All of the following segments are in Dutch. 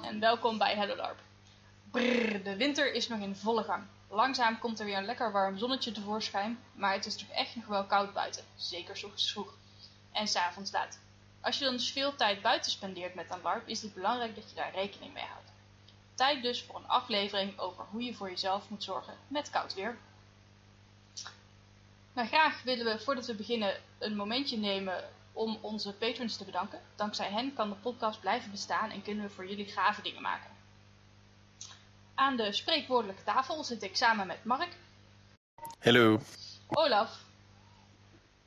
en welkom bij Hello LARP. Brrr, de winter is nog in volle gang. Langzaam komt er weer een lekker warm zonnetje tevoorschijn, maar het is toch echt nog wel koud buiten. Zeker ochtends vroeg. En s'avonds laat. Als je dan dus veel tijd buiten spendeert met een LARP, is het belangrijk dat je daar rekening mee houdt. Tijd dus voor een aflevering over hoe je voor jezelf moet zorgen met koud weer. Nou, graag willen we voordat we beginnen een momentje nemen om onze patrons te bedanken. Dankzij hen kan de podcast blijven bestaan en kunnen we voor jullie gave dingen maken. Aan de spreekwoordelijke tafel zit ik samen met Mark, Hallo. Olaf,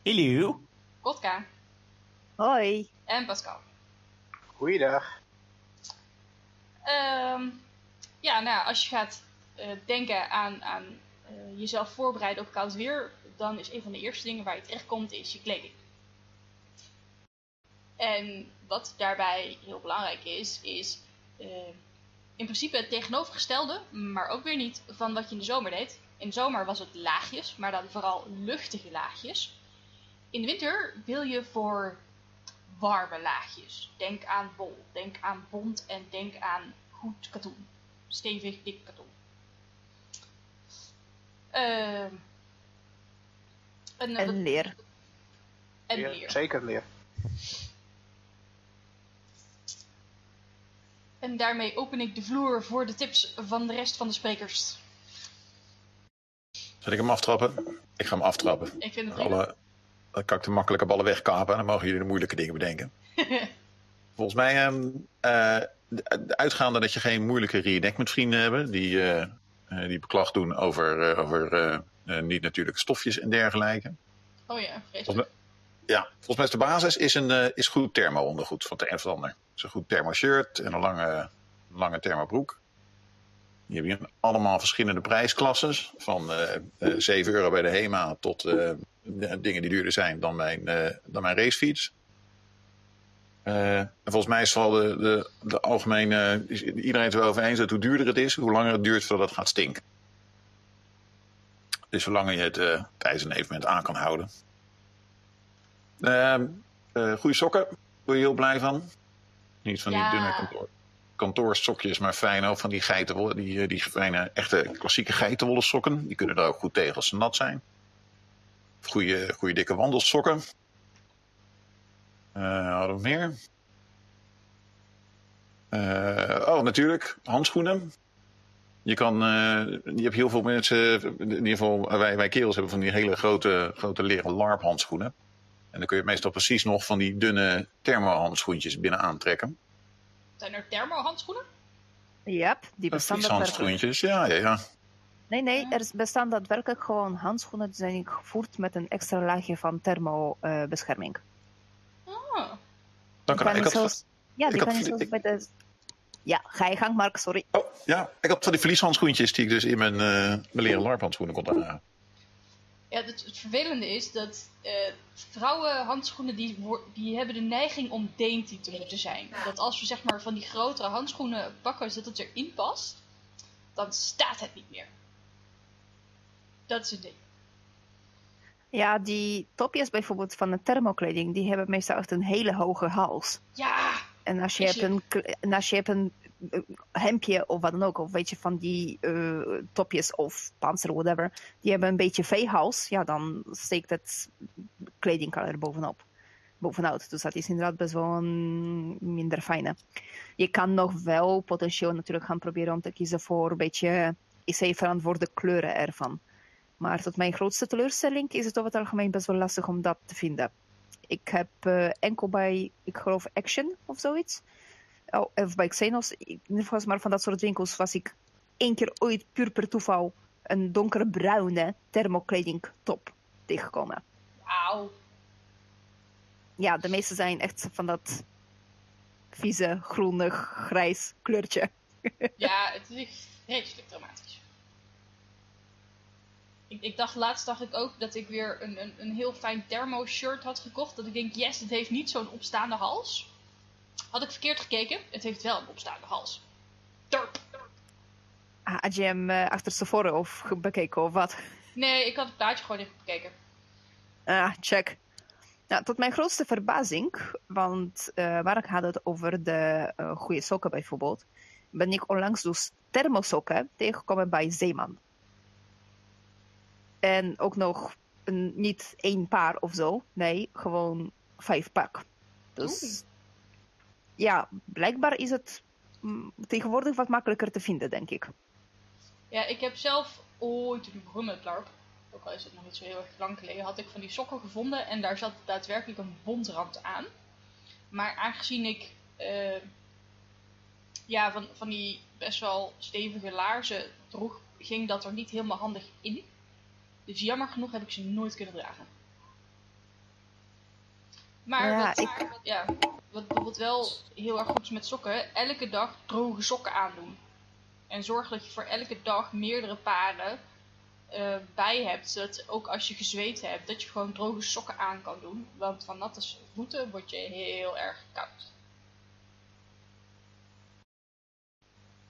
Hallo. Kotka Hoi. en Pascal. Goeiedag. Ehm, ja, nou ja, als je gaat eh, denken aan, aan eh, jezelf voorbereiden op koud weer, dan is een van de eerste dingen waar je terecht komt, is je kleding. En wat daarbij heel belangrijk is, is eh, in principe het tegenovergestelde, maar ook weer niet van wat je in de zomer deed. In de zomer was het laagjes, maar dan vooral luchtige laagjes. In de winter wil je voor warme laagjes. Denk aan wol, denk aan bont en denk aan goed katoen. Stevig, dik katoen. Ehm en, En leer. en Leer, leer. Zeker leer. En daarmee open ik de vloer voor de tips van de rest van de sprekers. Zal ik hem aftrappen? Ik ga hem aftrappen. Ik vind het. Alle, dan kan ik de makkelijke ballen wegkapen en dan mogen jullie de moeilijke dingen bedenken. Volgens mij, de uitgaande dat je geen moeilijke reenactment vrienden hebben, die, eh, die beklag doen over, over niet-natuurlijke stofjes en dergelijke. Oh ja, Volgens mij, ja, volgens mij is de basis is, een, is goed thermo-ondergoed van het een of het ander. Een goed thermo-shirt en een lange, lange thermobroek. Die hebben hier allemaal verschillende prijsklasses. Van eh, eh, 7 euro bij de HEMA tot eh, dingen die duurder zijn dan mijn, eh, dan mijn racefiets. Eh, en volgens mij is vooral de, de, de algemene... iedereen het wel over eens dat hoe duurder het is, hoe langer het duurt voordat het gaat stinken. Dus zolang je het eh, tijdens een evenement aan kan houden. Ehm eh, goede sokken, word je heel blij van. Niet van Ja. die dunne kantoor, kantoorsokjes, maar fijn van die geitenwolle, die, eh, die fijne, echte klassieke geitenwolle sokken. Die kunnen daar ook goed tegen als ze nat zijn. Goede, goede dikke wandelsokken. Eh hadden we meer? Eh, oh, natuurlijk, handschoenen. Je kan, eh, je hebt heel veel mensen, in ieder geval wij, wij kerels hebben van die hele grote, grote leren LARP handschoenen. En dan kun je meestal precies nog van die dunne thermo-handschoentjes binnen aantrekken. Zijn er thermohandschoenen? Yep, die bestaan. Vlieshandschoentjes, ja, ja, ja. Nee, nee, er bestaan daadwerkelijk gewoon handschoenen die zijn gevoerd met een extra laagje van thermobescherming. Oh, Dan kan, kan ik je had, zelfs, ja, die had kan je vlie- zelfs ik- bij de... Ja, ga je gang, Mark, sorry. oh, ja, ik had van die vlieshandschoentjes die ik dus in mijn, eh, mijn leren LARP-handschoenen kon dragen. Ja, het, het vervelende is dat eh, vrouwenhandschoenen die, die hebben de neiging om dainty te moeten zijn. Dat als we zeg maar van die grotere handschoenen pakken zodat het erin past, dan staat het niet meer. Dat is het ding. Ja, die topjes bijvoorbeeld van de thermokleding, die hebben meestal echt een hele hoge hals. Ja, En als je hebt een, en als je hebt een hemdje of wat dan ook, of weet je, van die eh, topjes of panzer, whatever, die hebben een beetje V-hals, ja, dan steekt het kleding er bovenop. Bovenuit. Dus dat is inderdaad best wel een minder fijne. Je kan nog wel potentieel natuurlijk gaan proberen om te kiezen voor een beetje IC-verantwoorde kleuren ervan. Maar tot mijn grootste teleurstelling is het over het algemeen best wel lastig om dat te vinden. Ik heb eh, enkel bij, ik geloof, Action of zoiets. Oh, of bij Xenos, geval maar van dat soort winkels was ik één keer ooit puur per toeval een donkerbruine thermokleding top tegengekomen. auw. Ja, de meeste zijn echt van dat vieze, groenig, grijs kleurtje. Ja, het is echt vreselijk dramatisch. Ik, ik dacht laatst dacht ik ook dat ik weer een, een, een heel fijn thermo shirt had gekocht. Dat ik denk, yes, het heeft niet zo'n opstaande hals. Had ik verkeerd gekeken, het heeft wel een opstaande hals. Turp. Ah, had je hem eh, achter tevoren of bekeken of wat? Nee, ik had het plaatje gewoon even bekeken. Ah, check. Nou, tot mijn grootste verbazing, want uh, Mark had het over de uh, goede sokken bijvoorbeeld, ben ik onlangs dus thermosokken tegengekomen bij Zeeman. En ook nog een, niet één paar of zo, nee, gewoon vijf pak. Dus. Ja, blijkbaar is het mm, tegenwoordig wat makkelijker te vinden, denk ik. Ja, ik heb zelf ooit toen ik begon met LARP, ook al is het nog niet zo heel erg lang geleden, had ik van die sokken gevonden en daar zat daadwerkelijk een bondrand aan. Maar aangezien ik uh, ja, van, van die best wel stevige laarzen droeg, ging dat er niet helemaal handig in. Dus jammer genoeg heb ik ze nooit kunnen dragen. Maar ja, ik... ja, wat bijvoorbeeld wel heel erg goed is met sokken, elke dag droge sokken aandoen. En zorg dat je voor elke dag meerdere paren uh, bij hebt. Zodat ook als je gezweet hebt, dat je gewoon droge sokken aan kan doen. Want van natte voeten word je heel erg koud.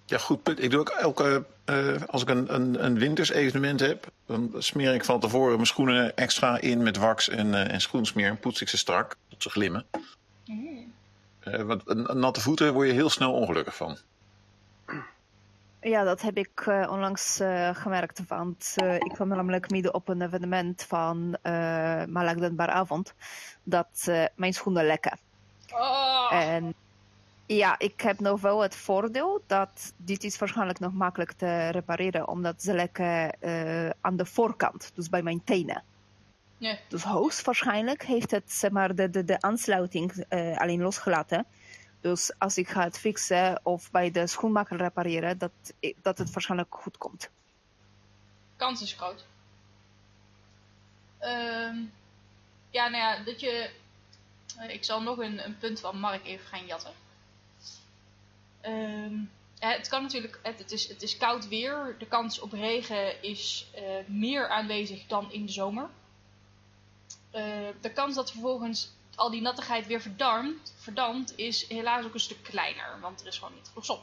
Ja, goed punt. Ik doe ook elke, uh, als ik een, een, een winters evenement heb, dan smeer ik van tevoren mijn schoenen extra in met wax en, uh, en schoensmeer. En poets ik ze strak tot ze glimmen. Mm. Uh, want een, natte voeten word je heel snel ongelukkig van. Ja, dat heb ik uh, onlangs uh, gemerkt. Want uh, ik kwam namelijk midden op een evenement van uh, Malak avond dat mijn schoenen lekken. Oh. En ja, ik heb nog wel het voordeel dat dit is waarschijnlijk nog makkelijk te repareren, omdat ze lekken aan de voorkant, dus bij mijn tenen. Ja. Dus hoogstwaarschijnlijk heeft het zeg maar, de, de, de aansluiting alleen losgelaten. Dus als ik ga het fixen of bij de schoenmaker repareren, dat, dat het waarschijnlijk goed komt. Kans is groot. Uh, ja, nou ja, dat je... Uh, ik zal nog een, een, punt van Mark even gaan jatten. Uh, het kan natuurlijk... Het, het, is, het is koud weer. De kans op regen is uh, meer aanwezig dan in de zomer. Eh, de kans dat vervolgens al die nattigheid weer verdampt, verdampt, is helaas ook een stuk kleiner. Want er is gewoon niet genoeg zon.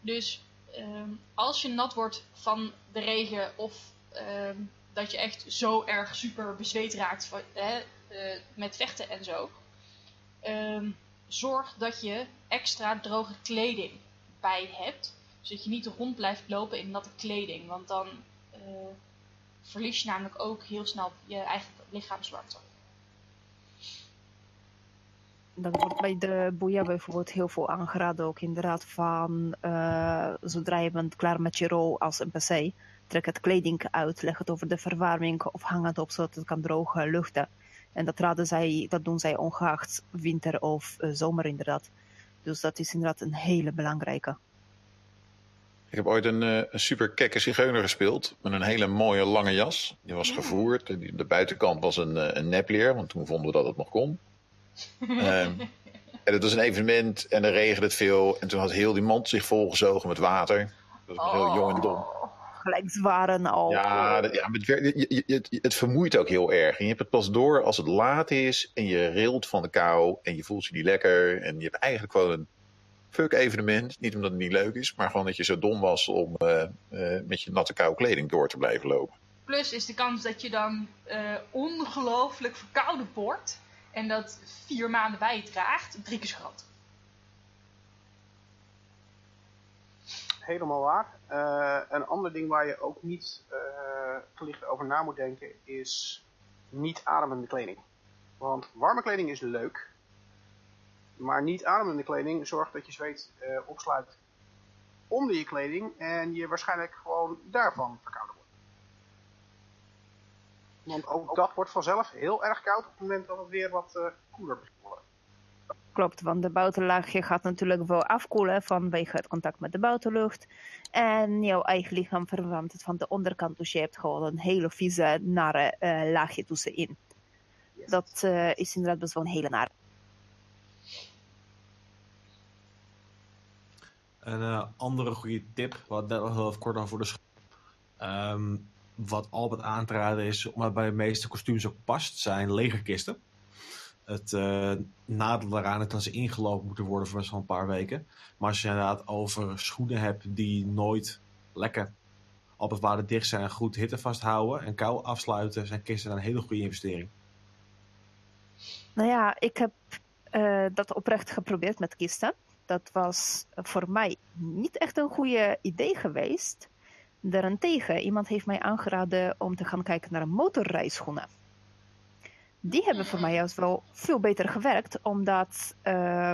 Dus ehm, als je nat wordt van de regen of ehm, dat je echt zo erg super bezweet raakt hè, uh, met vechten en zo. Ehm, zorg dat je extra droge kleding bij hebt. Zodat je niet rond blijft lopen in natte kleding. Want dan uh, verlies je namelijk ook heel snel je eigen lichaamswarmte dat wordt bij de boeien bijvoorbeeld heel veel aangeraden. Ook inderdaad van uh, zodra je bent klaar met je rol als NPC, trek het kleding uit, leg het over de verwarming of hang het op zodat het kan drogen luchten. En dat, raden zij, dat doen zij ongeacht winter of uh, zomer inderdaad. Dus dat is inderdaad een hele belangrijke. Ik heb ooit een, uh, een super kekke zigeuner gespeeld met een hele mooie lange jas. Die was gevoerd. De, buitenkant was een, een nepleer, want toen vonden we dat het nog kon. Um, en het was een evenement en er regende het veel. En toen had heel die mond zich volgezogen met water. Dat was heel jong en dom. Gelijk zwaren al. Ja, ja het, het, het, vermoeit ook heel erg. En je hebt het pas door als het laat is en je rilt van de kou en je voelt je niet lekker. En je hebt eigenlijk gewoon een fuck evenement. Niet omdat het niet leuk is, maar gewoon dat je zo dom was om uh, uh, met je natte koude kleding door te blijven lopen. Plus is de kans dat je dan uh, ongelooflijk verkouden wordt en dat vier maanden bij je draagt, drie keer groot. Helemaal waar. Uh, een ander ding waar je ook niet uh, gelicht over na moet denken is niet ademende kleding. Want warme kleding is leuk, maar niet ademende kleding zorgt dat je zweet uh, opsluit onder je kleding en je waarschijnlijk gewoon daarvan verkouden wordt. Want ook dat wordt vanzelf heel erg koud op het moment dat het weer wat uh, koeler begint worden. Klopt, want de buitenlaagje gaat natuurlijk wel afkoelen vanwege het contact met de buitenlucht. En jouw eigen lichaam verwarmt het van de onderkant, dus je hebt gewoon een hele vieze, nare uh, laagje tussenin. Yes. Dat uh, is inderdaad best wel een hele nare. Een uh, andere goede tip, wat net even kort aan voor de um, wat Albert aan te raden is, omdat bij de meeste kostuums ook past, zijn legerkisten. Het uh, nadeel daaraan is dat ze ingelopen moeten worden voor zo'n paar weken. Maar als je inderdaad over schoenen hebt die nooit lekker op het dicht zijn goed hitte vasthouden en kou afsluiten, zijn kisten een hele goede investering. Nou ja, ik heb eh, dat oprecht geprobeerd met kisten. Dat was voor mij niet echt een goede idee geweest. Daarentegen, iemand heeft mij aangeraden om te gaan kijken naar motorrijschoenen. Die hebben voor mij juist wel veel beter gewerkt, omdat, uh,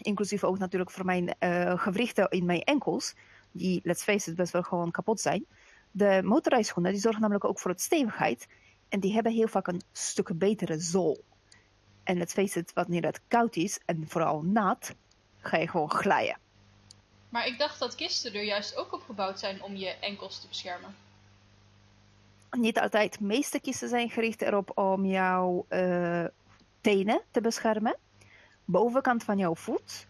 inclusief ook natuurlijk voor mijn uh, gewrichten in mijn enkels, die, let's face it, best wel gewoon kapot zijn. De motorrijschoenen die zorgen namelijk ook voor het stevigheid. En die hebben heel vaak een stuk betere zool. En let's face it, wanneer het koud is en vooral nat, ga je gewoon glijden. Maar ik dacht dat kisten er juist ook op gebouwd zijn om je enkels te beschermen. Niet altijd. De meeste kisten zijn gericht erop om jouw uh, tenen te beschermen. Bovenkant van jouw voet.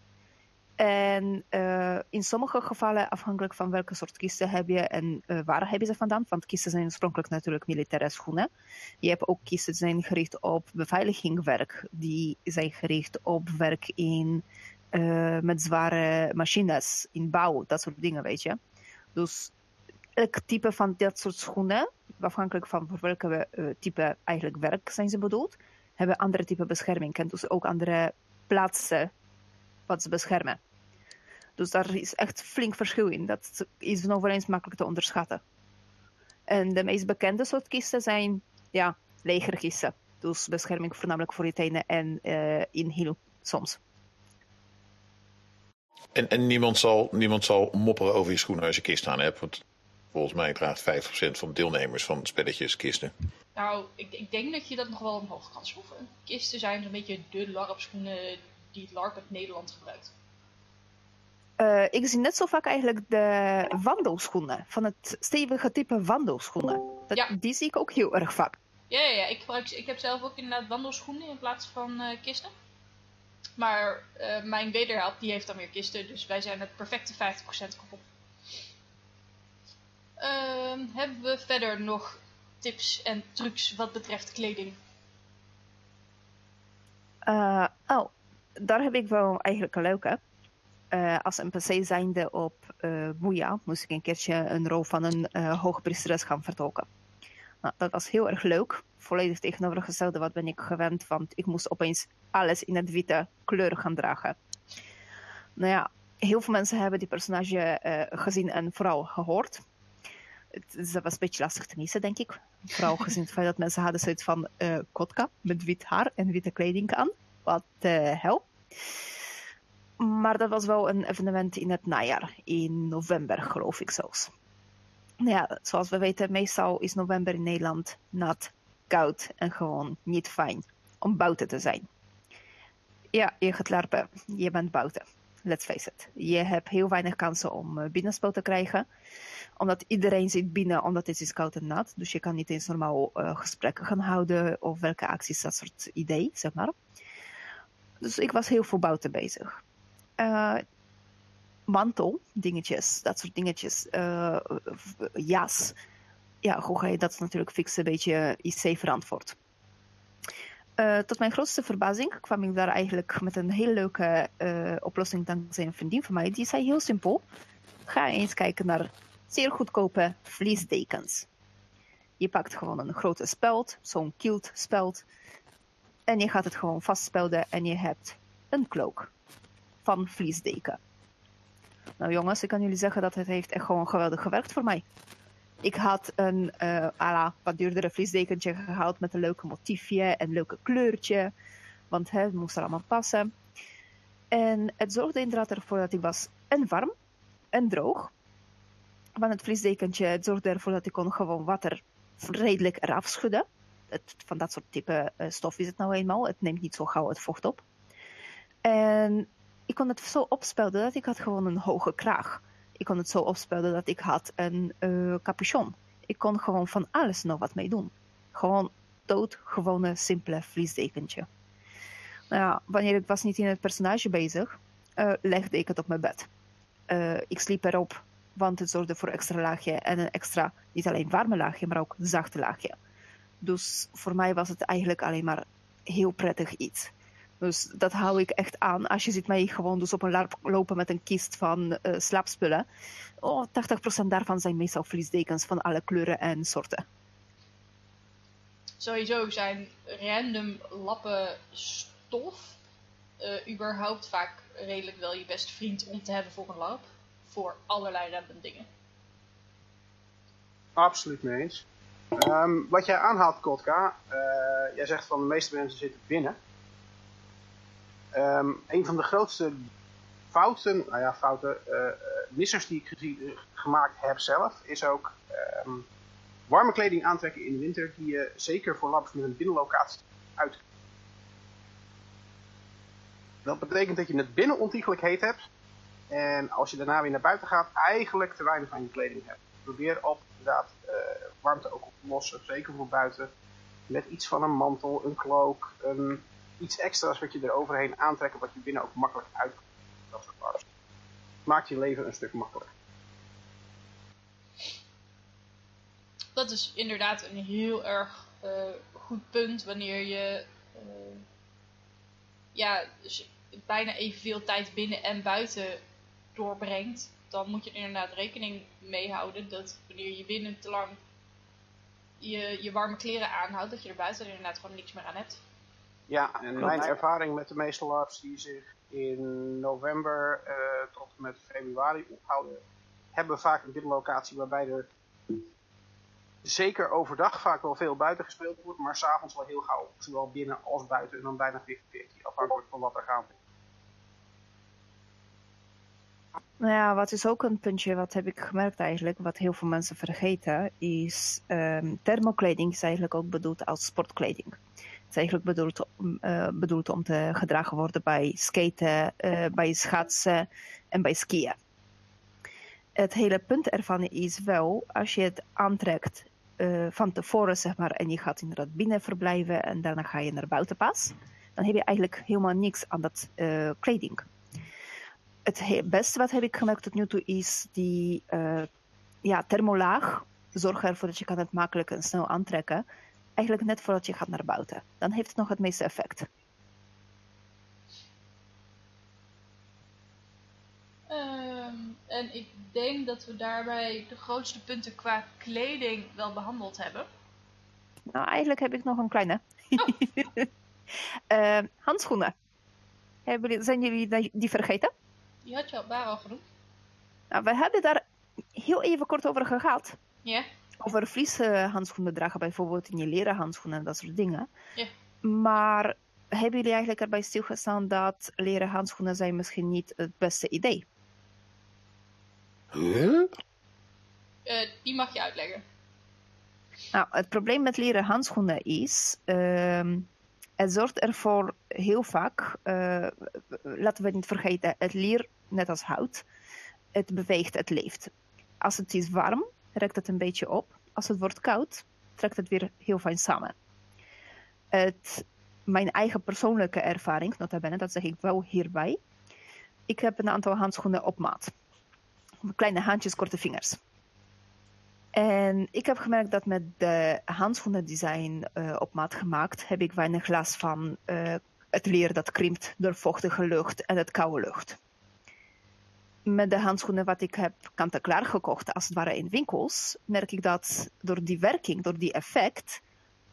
En uh, in sommige gevallen, afhankelijk van welke soort kisten heb je en uh, waar heb je ze vandaan, want kisten zijn oorspronkelijk natuurlijk militaire schoenen. Je hebt ook kisten die zijn gericht op beveiligingwerk, die zijn gericht op werk in, uh, met zware machines, in bouw, dat soort dingen, weet je. Dus elk type van dat soort schoenen, afhankelijk van voor welke type eigenlijk werk zijn ze bedoeld, hebben andere type bescherming en dus ook andere plaatsen wat ze beschermen. Dus daar is echt flink verschil in. Dat is nog wel eens makkelijk te onderschatten. En de meest bekende soort kisten zijn ja, legerkisten. Dus bescherming voornamelijk voor je tenen en uh, in hiel soms. En, en niemand, zal, niemand zal mopperen over je schoenen als je kist aan hebt. Want volgens mij draagt 5% van de deelnemers van spelletjes kisten. Nou, ik, ik, denk dat je dat nog wel omhoog kan schroeven. Kisten zijn een beetje de LARP-schoenen die het LARP uit Nederland gebruikt. Uh, ik zie net zo vaak eigenlijk de wandelschoenen. Van het stevige type wandelschoenen. Dat, ja. Die zie ik ook heel erg vaak. Ja, ja, ja. Ik, gebruik, ik heb zelf ook inderdaad wandelschoenen in plaats van uh, kisten. Maar uh, mijn wederhelp die heeft dan weer kisten. Dus wij zijn het perfecte 50% kapot. Ehm, hebben we verder nog tips en trucs wat betreft kleding? oh, daar heb ik wel eigenlijk een leuke. Uh, als NPC zijnde op uh, Boeia moest ik een keertje een rol van een uh, hoogpriesteres gaan vertolken. Nou, dat was heel erg leuk. Volledig tegenovergestelde wat ben ik gewend, want ik moest opeens alles in het witte kleur gaan dragen. Nou ja, heel veel mensen hebben die personage gezien en vooral gehoord. Het, dat was een beetje lastig te missen, denk ik. Vooral gezien het feit dat mensen hadden zoiets van kotka met wit haar en witte kleding aan. Wat de hel. Maar dat was wel een evenement in het najaar, in november geloof ik zelfs. Nou ja, zoals we weten, meestal is november in Nederland nat, koud en gewoon niet fijn om buiten te zijn. Ja, je gaat larpen, je bent buiten. Let's face it. Je hebt heel weinig kansen om binnenspel te krijgen. Omdat iedereen zit binnen, omdat het is koud en nat. Dus je kan niet eens normaal uh, gesprekken gaan houden of welke acties, dat soort idee, zeg maar. Dus ik was heel veel buiten bezig. Uh, mantel, dingetjes, dat soort dingetjes, uh, jas. Ja, hoe ga je dat natuurlijk fixen? Een beetje IC verantwoord. Uh, tot mijn grootste verbazing kwam ik daar eigenlijk met een heel leuke oplossing dankzij een vriendin van mij. Die zei heel simpel, ga eens kijken naar zeer goedkope vliesdekens. Je pakt gewoon een grote speld, zo'n kielt speld, en je gaat het gewoon vastspelden en je hebt een cloak van vliesdeken. Nou jongens, ik kan jullie zeggen dat het heeft echt gewoon geweldig gewerkt voor mij. Ik had een uh, wat duurdere vliesdekentje gehaald met een leuke motiefje en leuke kleurtje. Want hè, het moest er allemaal passen. En het zorgde inderdaad ervoor dat ik was en warm en droog. Van het vliesdekentje, het zorgde ervoor dat ik kon gewoon water redelijk eraf schudden. Het, van dat soort type uh, stof is het nou eenmaal. Het neemt niet zo gauw het vocht op. En ik kon het zo opspelden dat ik had gewoon een hoge kraag. Ik kon het zo opspelden dat ik had een uh, capuchon. Ik kon gewoon van alles nog wat mee doen. Gewoon doodgewone, simpele vliesdekentje. Nou ja, wanneer ik was niet in het personage bezig, uh, legde ik het op mijn bed. Uh, ik sliep erop, want het zorgde voor extra laagje en een extra, niet alleen warme laagje, maar ook zachte laagje. Dus voor mij was het eigenlijk alleen maar heel prettig iets. Dus dat hou ik echt aan. Als je ziet mij gewoon dus op een larp lopen met een kist van uh, slaapspullen. Oh, 80% daarvan zijn meestal vliesdekens van alle kleuren en soorten. sowieso zijn random lappen stof eh, überhaupt vaak redelijk wel je beste vriend om te hebben voor een lab. Voor allerlei random dingen. Absoluut mee eens. Ehm, wat jij aanhaalt, Kotka, eh, jij zegt van de meeste mensen zitten binnen. Ehm, een van de grootste fouten, nou ja, fouten, eh, eh, missers die ik gezien, gemaakt heb zelf, is ook ehm, warme kleding aantrekken in de winter, die je zeker voor labs met een binnenlocatie uit. Dat betekent dat je het binnen ontiegelijk heet hebt. En als je daarna weer naar buiten gaat, eigenlijk te weinig aan je kleding hebt. Probeer op inderdaad warmte ook op te lossen, zeker voor buiten. Met iets van een mantel, een cloak, een, iets extra's wat je eroverheen aantrekken, wat je binnen ook makkelijk uit Dat soort. Maakt je leven een stuk makkelijker. Dat is inderdaad een heel erg uh, goed punt wanneer je uh, ja, dus bijna evenveel tijd binnen en buiten doorbrengt, dan moet je er inderdaad rekening mee houden dat wanneer je binnen te lang je, je warme kleren aanhoudt, dat je er buiten inderdaad gewoon niks meer aan hebt. Ja, en mijn ervaring met de meeste labs die zich in november uh, tot met februari ophouden, hebben vaak een binnenlocatie waarbij er zeker overdag vaak wel veel buiten gespeeld wordt, maar s'avonds wel heel gauw, zowel binnen als buiten, en dan bijna 50-50, afhankelijk van wat er gaat. Nou ja, wat is ook een puntje, wat heb ik gemerkt eigenlijk, wat heel veel mensen vergeten, is um, thermokleding is eigenlijk ook bedoeld als sportkleding. Is eigenlijk bedoeld, uh, bedoeld om te gedragen worden bij skaten, uh, bij schaatsen en bij skiën. Het hele punt ervan is wel, als je het aantrekt uh, van tevoren, zeg maar, en je gaat inderdaad binnen verblijven en daarna ga je naar buiten pas, dan heb je eigenlijk helemaal niks aan dat kleding het beste wat heb ik gemerkt tot nu toe is die ja, thermolaag. Zorg ervoor dat je kan het makkelijk en snel aantrekken. Eigenlijk net voordat je gaat naar buiten. Dan heeft het nog het meeste effect. Um, en ik denk dat we daarbij de grootste punten qua kleding wel behandeld hebben. Nou, eigenlijk heb ik nog een kleine. Oh. uh, handschoenen. Hebben, zijn jullie die vergeten? Die had je al, daar al genoemd. Nou, we hebben daar heel even kort over gehad. Ja. Over vlieshandschoenen dragen bijvoorbeeld in je leren handschoenen en dat soort dingen. Ja. Maar hebben jullie eigenlijk erbij stilgestaan dat leren handschoenen zijn misschien niet het beste idee? Huh? Uh, die mag je uitleggen. Nou, het probleem met leren handschoenen is... Uh, het zorgt ervoor heel vaak, uh, laten we niet vergeten, het leer, net als hout, het beweegt, het leeft. Als het is warm, rekt het een beetje op. Als het wordt koud, trekt het weer heel fijn samen. Het, mijn eigen persoonlijke ervaring, nota bene, dat zeg ik wel hierbij. Ik heb een aantal handschoenen op maat. Kleine handjes, korte vingers. En ik heb gemerkt dat met de handschoenendesign uh, op maat gemaakt, heb ik weinig last van uh, het leer dat krimpt door vochtige lucht en het koude lucht. Met de handschoenen wat ik heb kant-en-klaar gekocht, als het ware in winkels, merk ik dat door die werking, door die effect,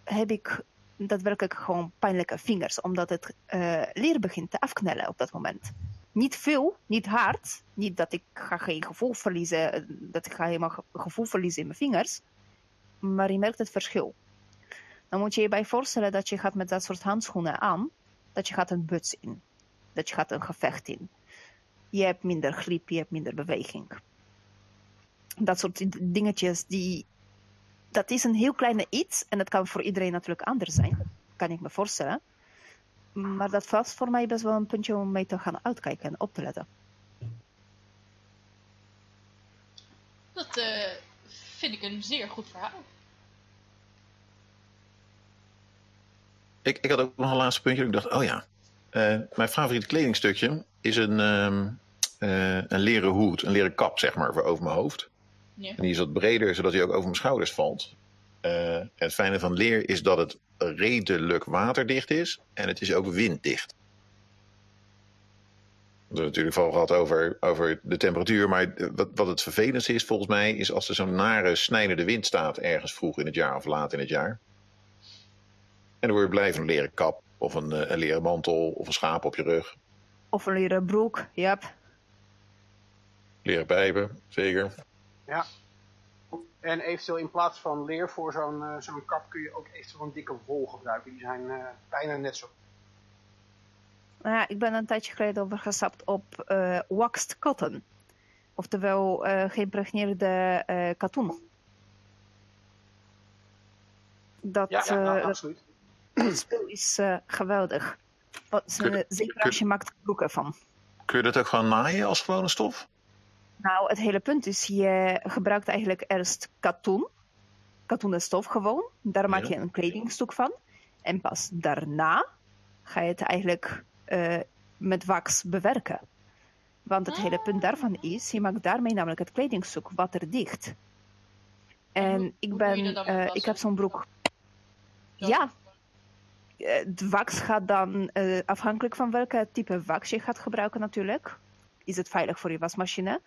heb ik daadwerkelijk gewoon pijnlijke vingers, omdat het uh, leer begint te afknellen op dat moment niet veel, niet hard. Niet dat ik ga geen gevoel verliezen, dat ik ga helemaal gevoel verliezen in mijn vingers. Maar je merkt het verschil. Dan moet je je bij voorstellen dat je gaat met dat soort handschoenen aan, dat je gaat een buts in. Dat je gaat een gevecht in. Je hebt minder grip, je hebt minder beweging. Dat soort dingetjes, die, dat is een heel kleine iets en dat kan voor iedereen natuurlijk anders zijn. Kan ik me voorstellen. Maar dat was voor mij best wel een puntje om mee te gaan uitkijken en op te letten. Dat uh, vind ik een zeer goed verhaal. Ik, ik had ook nog een laatste puntje. Ik dacht, oh ja, uh, mijn favoriete kledingstukje is een, uh, een leren hoed, een leren kap, zeg maar, voor over mijn hoofd. Ja. En die is wat breder, zodat hij ook over mijn schouders valt. en het fijne van leer is dat het redelijk waterdicht is en het is ook winddicht. We hebben natuurlijk vooral gehad over, over de temperatuur, maar wat, wat het vervelendste is volgens mij, is als er zo'n nare snijdende wind staat ergens vroeg in het jaar of laat in het jaar. En dan word je blij van een leren kap. Of een, eh, een leren mantel. Of een schaap op je rug. Of een leren broek, yep. Leren pijpen, zeker. Ja. En eventueel in plaats van leer voor zo'n eh, zo'n kap kun je ook eventueel een dikke wol gebruiken. Die zijn eh, bijna net zo. Nou ja, ik ben een tijdje geleden overgestapt op eh waxed cotton. Oftewel eh geïmpregneerde eh katoen. Dat, Ja, ja nou, absoluut. Dat spul is eh, geweldig. Wat, Kun je- zeker kun- als je maakt broeken van. Kun je dat ook gewoon naaien als gewone stof? Nou, het hele punt is, je gebruikt eigenlijk eerst katoen. Katoenen stof gewoon. Daar maak Ja. je een kledingstuk van. En pas daarna ga je het eigenlijk eh, met wax bewerken. Want het hele punt daarvan is, je maakt daarmee namelijk het kledingstuk waterdicht. En En hoe- ik ben, eh, ik heb zo'n broek. Ja, eh, de wax gaat dan eh, afhankelijk van welke type wax je gaat gebruiken natuurlijk. Is het veilig voor je wasmachine?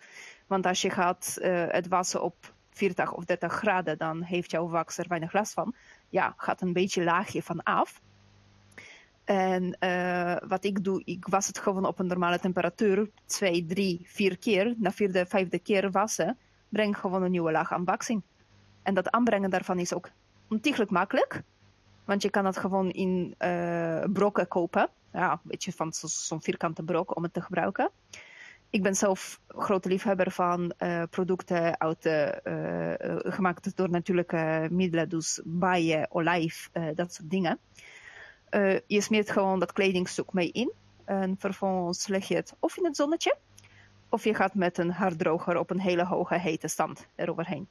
Want als je gaat eh, het wassen op 40 of 30 graden, dan heeft jouw wax er weinig last van. Ja, gaat een beetje laagje van af. En eh, wat ik doe, ik was het gewoon op een normale temperatuur. Twee, drie, vier keer. Na vierde, vijfde keer wassen, breng gewoon een nieuwe laag aan wax in. En dat aanbrengen daarvan is ook ontiegelijk makkelijk. Want je kan het gewoon in eh, brokken kopen. Ja, een beetje van zo- zo'n vierkante brok om het te gebruiken. Ik ben zelf grote liefhebber van eh, producten uit eh, gemaakt door natuurlijke middelen. Dus bijen, olijf, dat soort dingen. Je smeert gewoon dat kledingstuk mee in. En vervolgens leg je het of in het zonnetje. Of je gaat met een haardroger op een hele hoge hete stand eroverheen.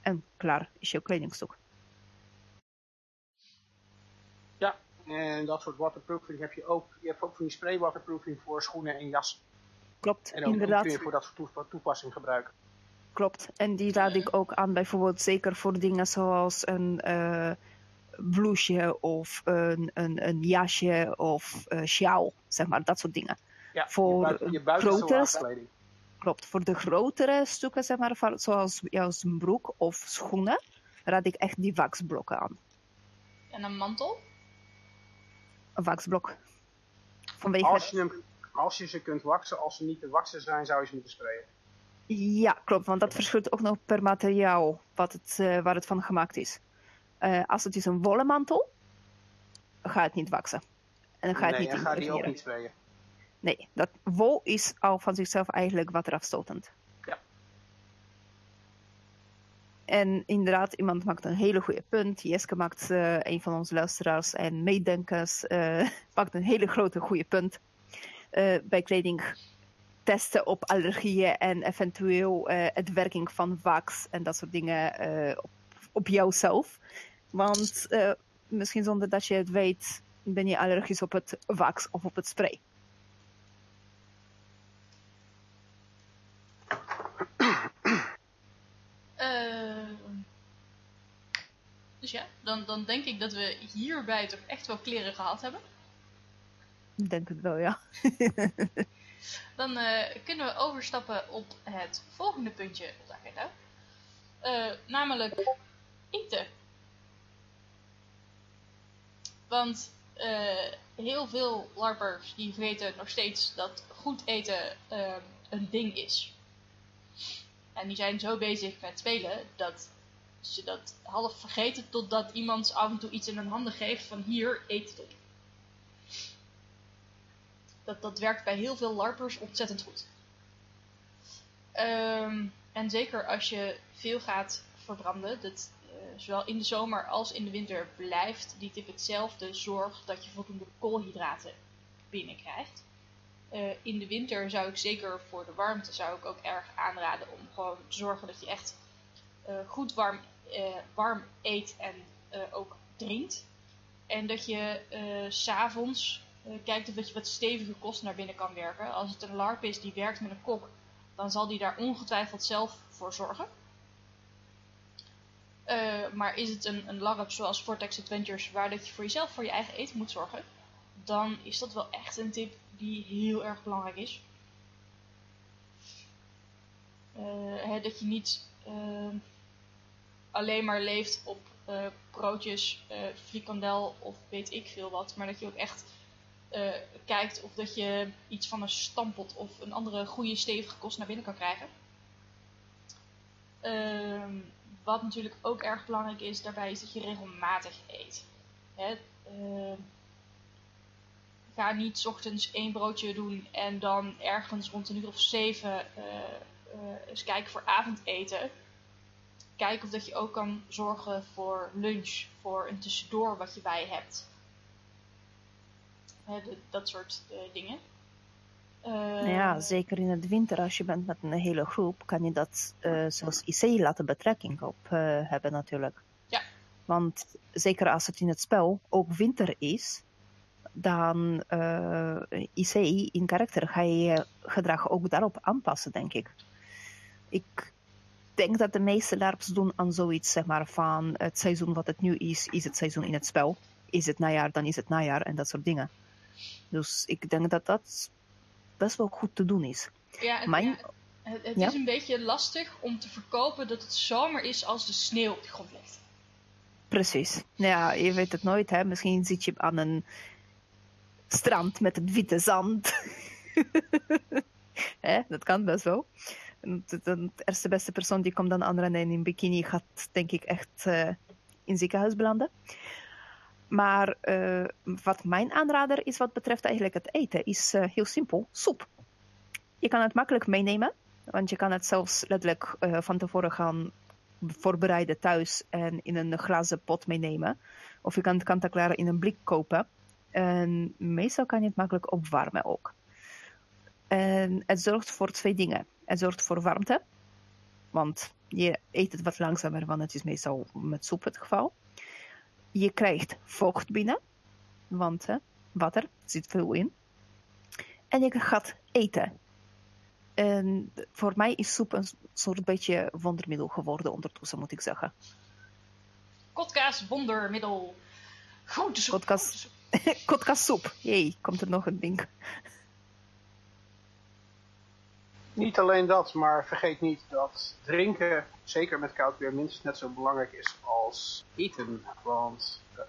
En klaar is je kledingstuk. Ja, en dat soort waterproofing heb je ook. Je hebt ook van die spray waterproofing voor schoenen en jassen. Klopt, En ook die inderdaad. kun je voor dat soort toepa- toepassing gebruiken. Klopt. En die raad ik ook aan, bijvoorbeeld zeker voor dingen zoals een eh blouseje of een, een, een jasje of eh sjaal, zeg maar, dat soort dingen. Ja, Voor je, buiten, je buitenste grotere- laagstkleding. Klopt. Voor de grotere stukken, zeg maar, zoals jouw broek of schoenen, raad ik echt die waxblokken aan. En een mantel? Een waxblok. Vanwege Als je, hem, als je ze kunt waksen, als ze niet te waksen zijn, zou je ze moeten sprayen. Ja, klopt, want dat verschilt ook nog per materiaal wat het, eh, waar het van gemaakt is. Eh, als het is een wollen mantel, ga het niet waksen. En dan ga nee, het en niet ga die ook niet sprayen. Nee, dat wol is al van zichzelf eigenlijk waterafstotend. Ja. En inderdaad, iemand maakt een hele goede punt. Jeske maakt, eh, een van onze luisteraars en meedenkers, eh, maakt een hele grote goede punt. Eh, bij kleding testen op allergieën en eventueel het werking van wax en dat soort dingen op, op jouzelf. Want misschien zonder dat je het weet, ben je allergisch op het wax of op het spray. Ja, dan, dan denk ik dat we hierbij toch echt wel kleren gehad hebben. Ik denk het wel, ja. Dan eh, kunnen we overstappen op het volgende puntje op de agenda. Eh, namelijk eten. Want eh, heel veel larpers die weten nog steeds dat goed eten een ding is. En die zijn zo bezig met spelen dat ze dat half vergeten totdat iemand af en toe iets in hun handen geeft van hier, eet het op. Dat, dat werkt bij heel veel larpers ontzettend goed. Ehm, en zeker als je veel gaat verbranden, dat eh, zowel in de zomer als in de winter blijft die tip hetzelfde. Zorg dat je voldoende koolhydraten binnenkrijgt. Eh, in de winter zou ik zeker voor de warmte zou ik ook erg aanraden om gewoon te zorgen dat je echt eh, goed warm, eh, warm eet en eh, ook drinkt. En dat je eh, s'avonds kijkt of dat je wat stevige kost naar binnen kan werken. Als het een larp is die werkt met een kok, dan zal die daar ongetwijfeld zelf voor zorgen. Maar is het een, een larp zoals Vortex Adventures, waar dat je voor jezelf voor je eigen eten moet zorgen, dan is dat wel echt een tip die heel erg belangrijk is. Hè, dat je niet eh, alleen maar leeft op eh, broodjes, eh, frikandel of weet ik veel wat. Maar dat je ook echt eh, kijkt of dat je iets van een stampot of een andere goede stevige kost naar binnen kan krijgen. Ehm, wat natuurlijk ook erg belangrijk is daarbij is dat je regelmatig eet. Hè? ehm, ga niet ochtends één broodje doen en dan ergens rond een uur of zeven eens kijken voor avondeten. Kijk of dat je ook kan zorgen voor lunch, voor een tussendoor wat je bij hebt. De- dat soort eh, dingen. Nou ja, Eh, zeker in het winter, als je bent met een hele groep, kan je dat eh, zoals IC laten betrekking op eh, hebben natuurlijk. Ja. Want zeker als het in het spel ook winter is, dan eh IC in karakter ga je je gedrag ook daarop aanpassen, denk ik. Ik denk dat de meeste LARPs doen aan zoiets, zeg maar, van het seizoen wat het nu is, is het seizoen in het spel. Is het najaar, dan is het najaar en dat soort dingen. Dus ik denk dat dat best wel goed te doen is. ja, het, mijn- ja, het, het Ja? is een beetje lastig om te verkopen dat het zomer is als de sneeuw op de grond ligt. Precies. Nou Ja, je weet het nooit, hè. Misschien zit je aan een strand met het witte zand. hè, dat kan best wel. De, eerste beste persoon die komt dan aanrennen en in bikini gaat, denk ik, echt eh, in ziekenhuis belanden. Maar eh, wat mijn aanrader is wat betreft eigenlijk het eten, is eh, heel simpel. Soep. Je kan het makkelijk meenemen, want je kan het zelfs letterlijk van tevoren gaan voorbereiden thuis en in een glazen pot meenemen. Of je kan het kant-en-klaar in een blik kopen. En meestal kan je het makkelijk opwarmen ook. En het zorgt voor twee dingen. Het zorgt voor warmte, want je eet het wat langzamer, want het is meestal met soep het geval. Je krijgt vocht binnen, want hè, water zit veel in. En je gaat eten. En voor mij is soep een soort beetje wondermiddel geworden ondertussen, moet ik zeggen. Kotkaas, wondermiddel. Groente soep. Kotkaas. soep. Jee, komt er nog een ding. Niet alleen dat, maar vergeet niet dat drinken, zeker met koud weer, minstens net zo belangrijk is als eten. Want eh,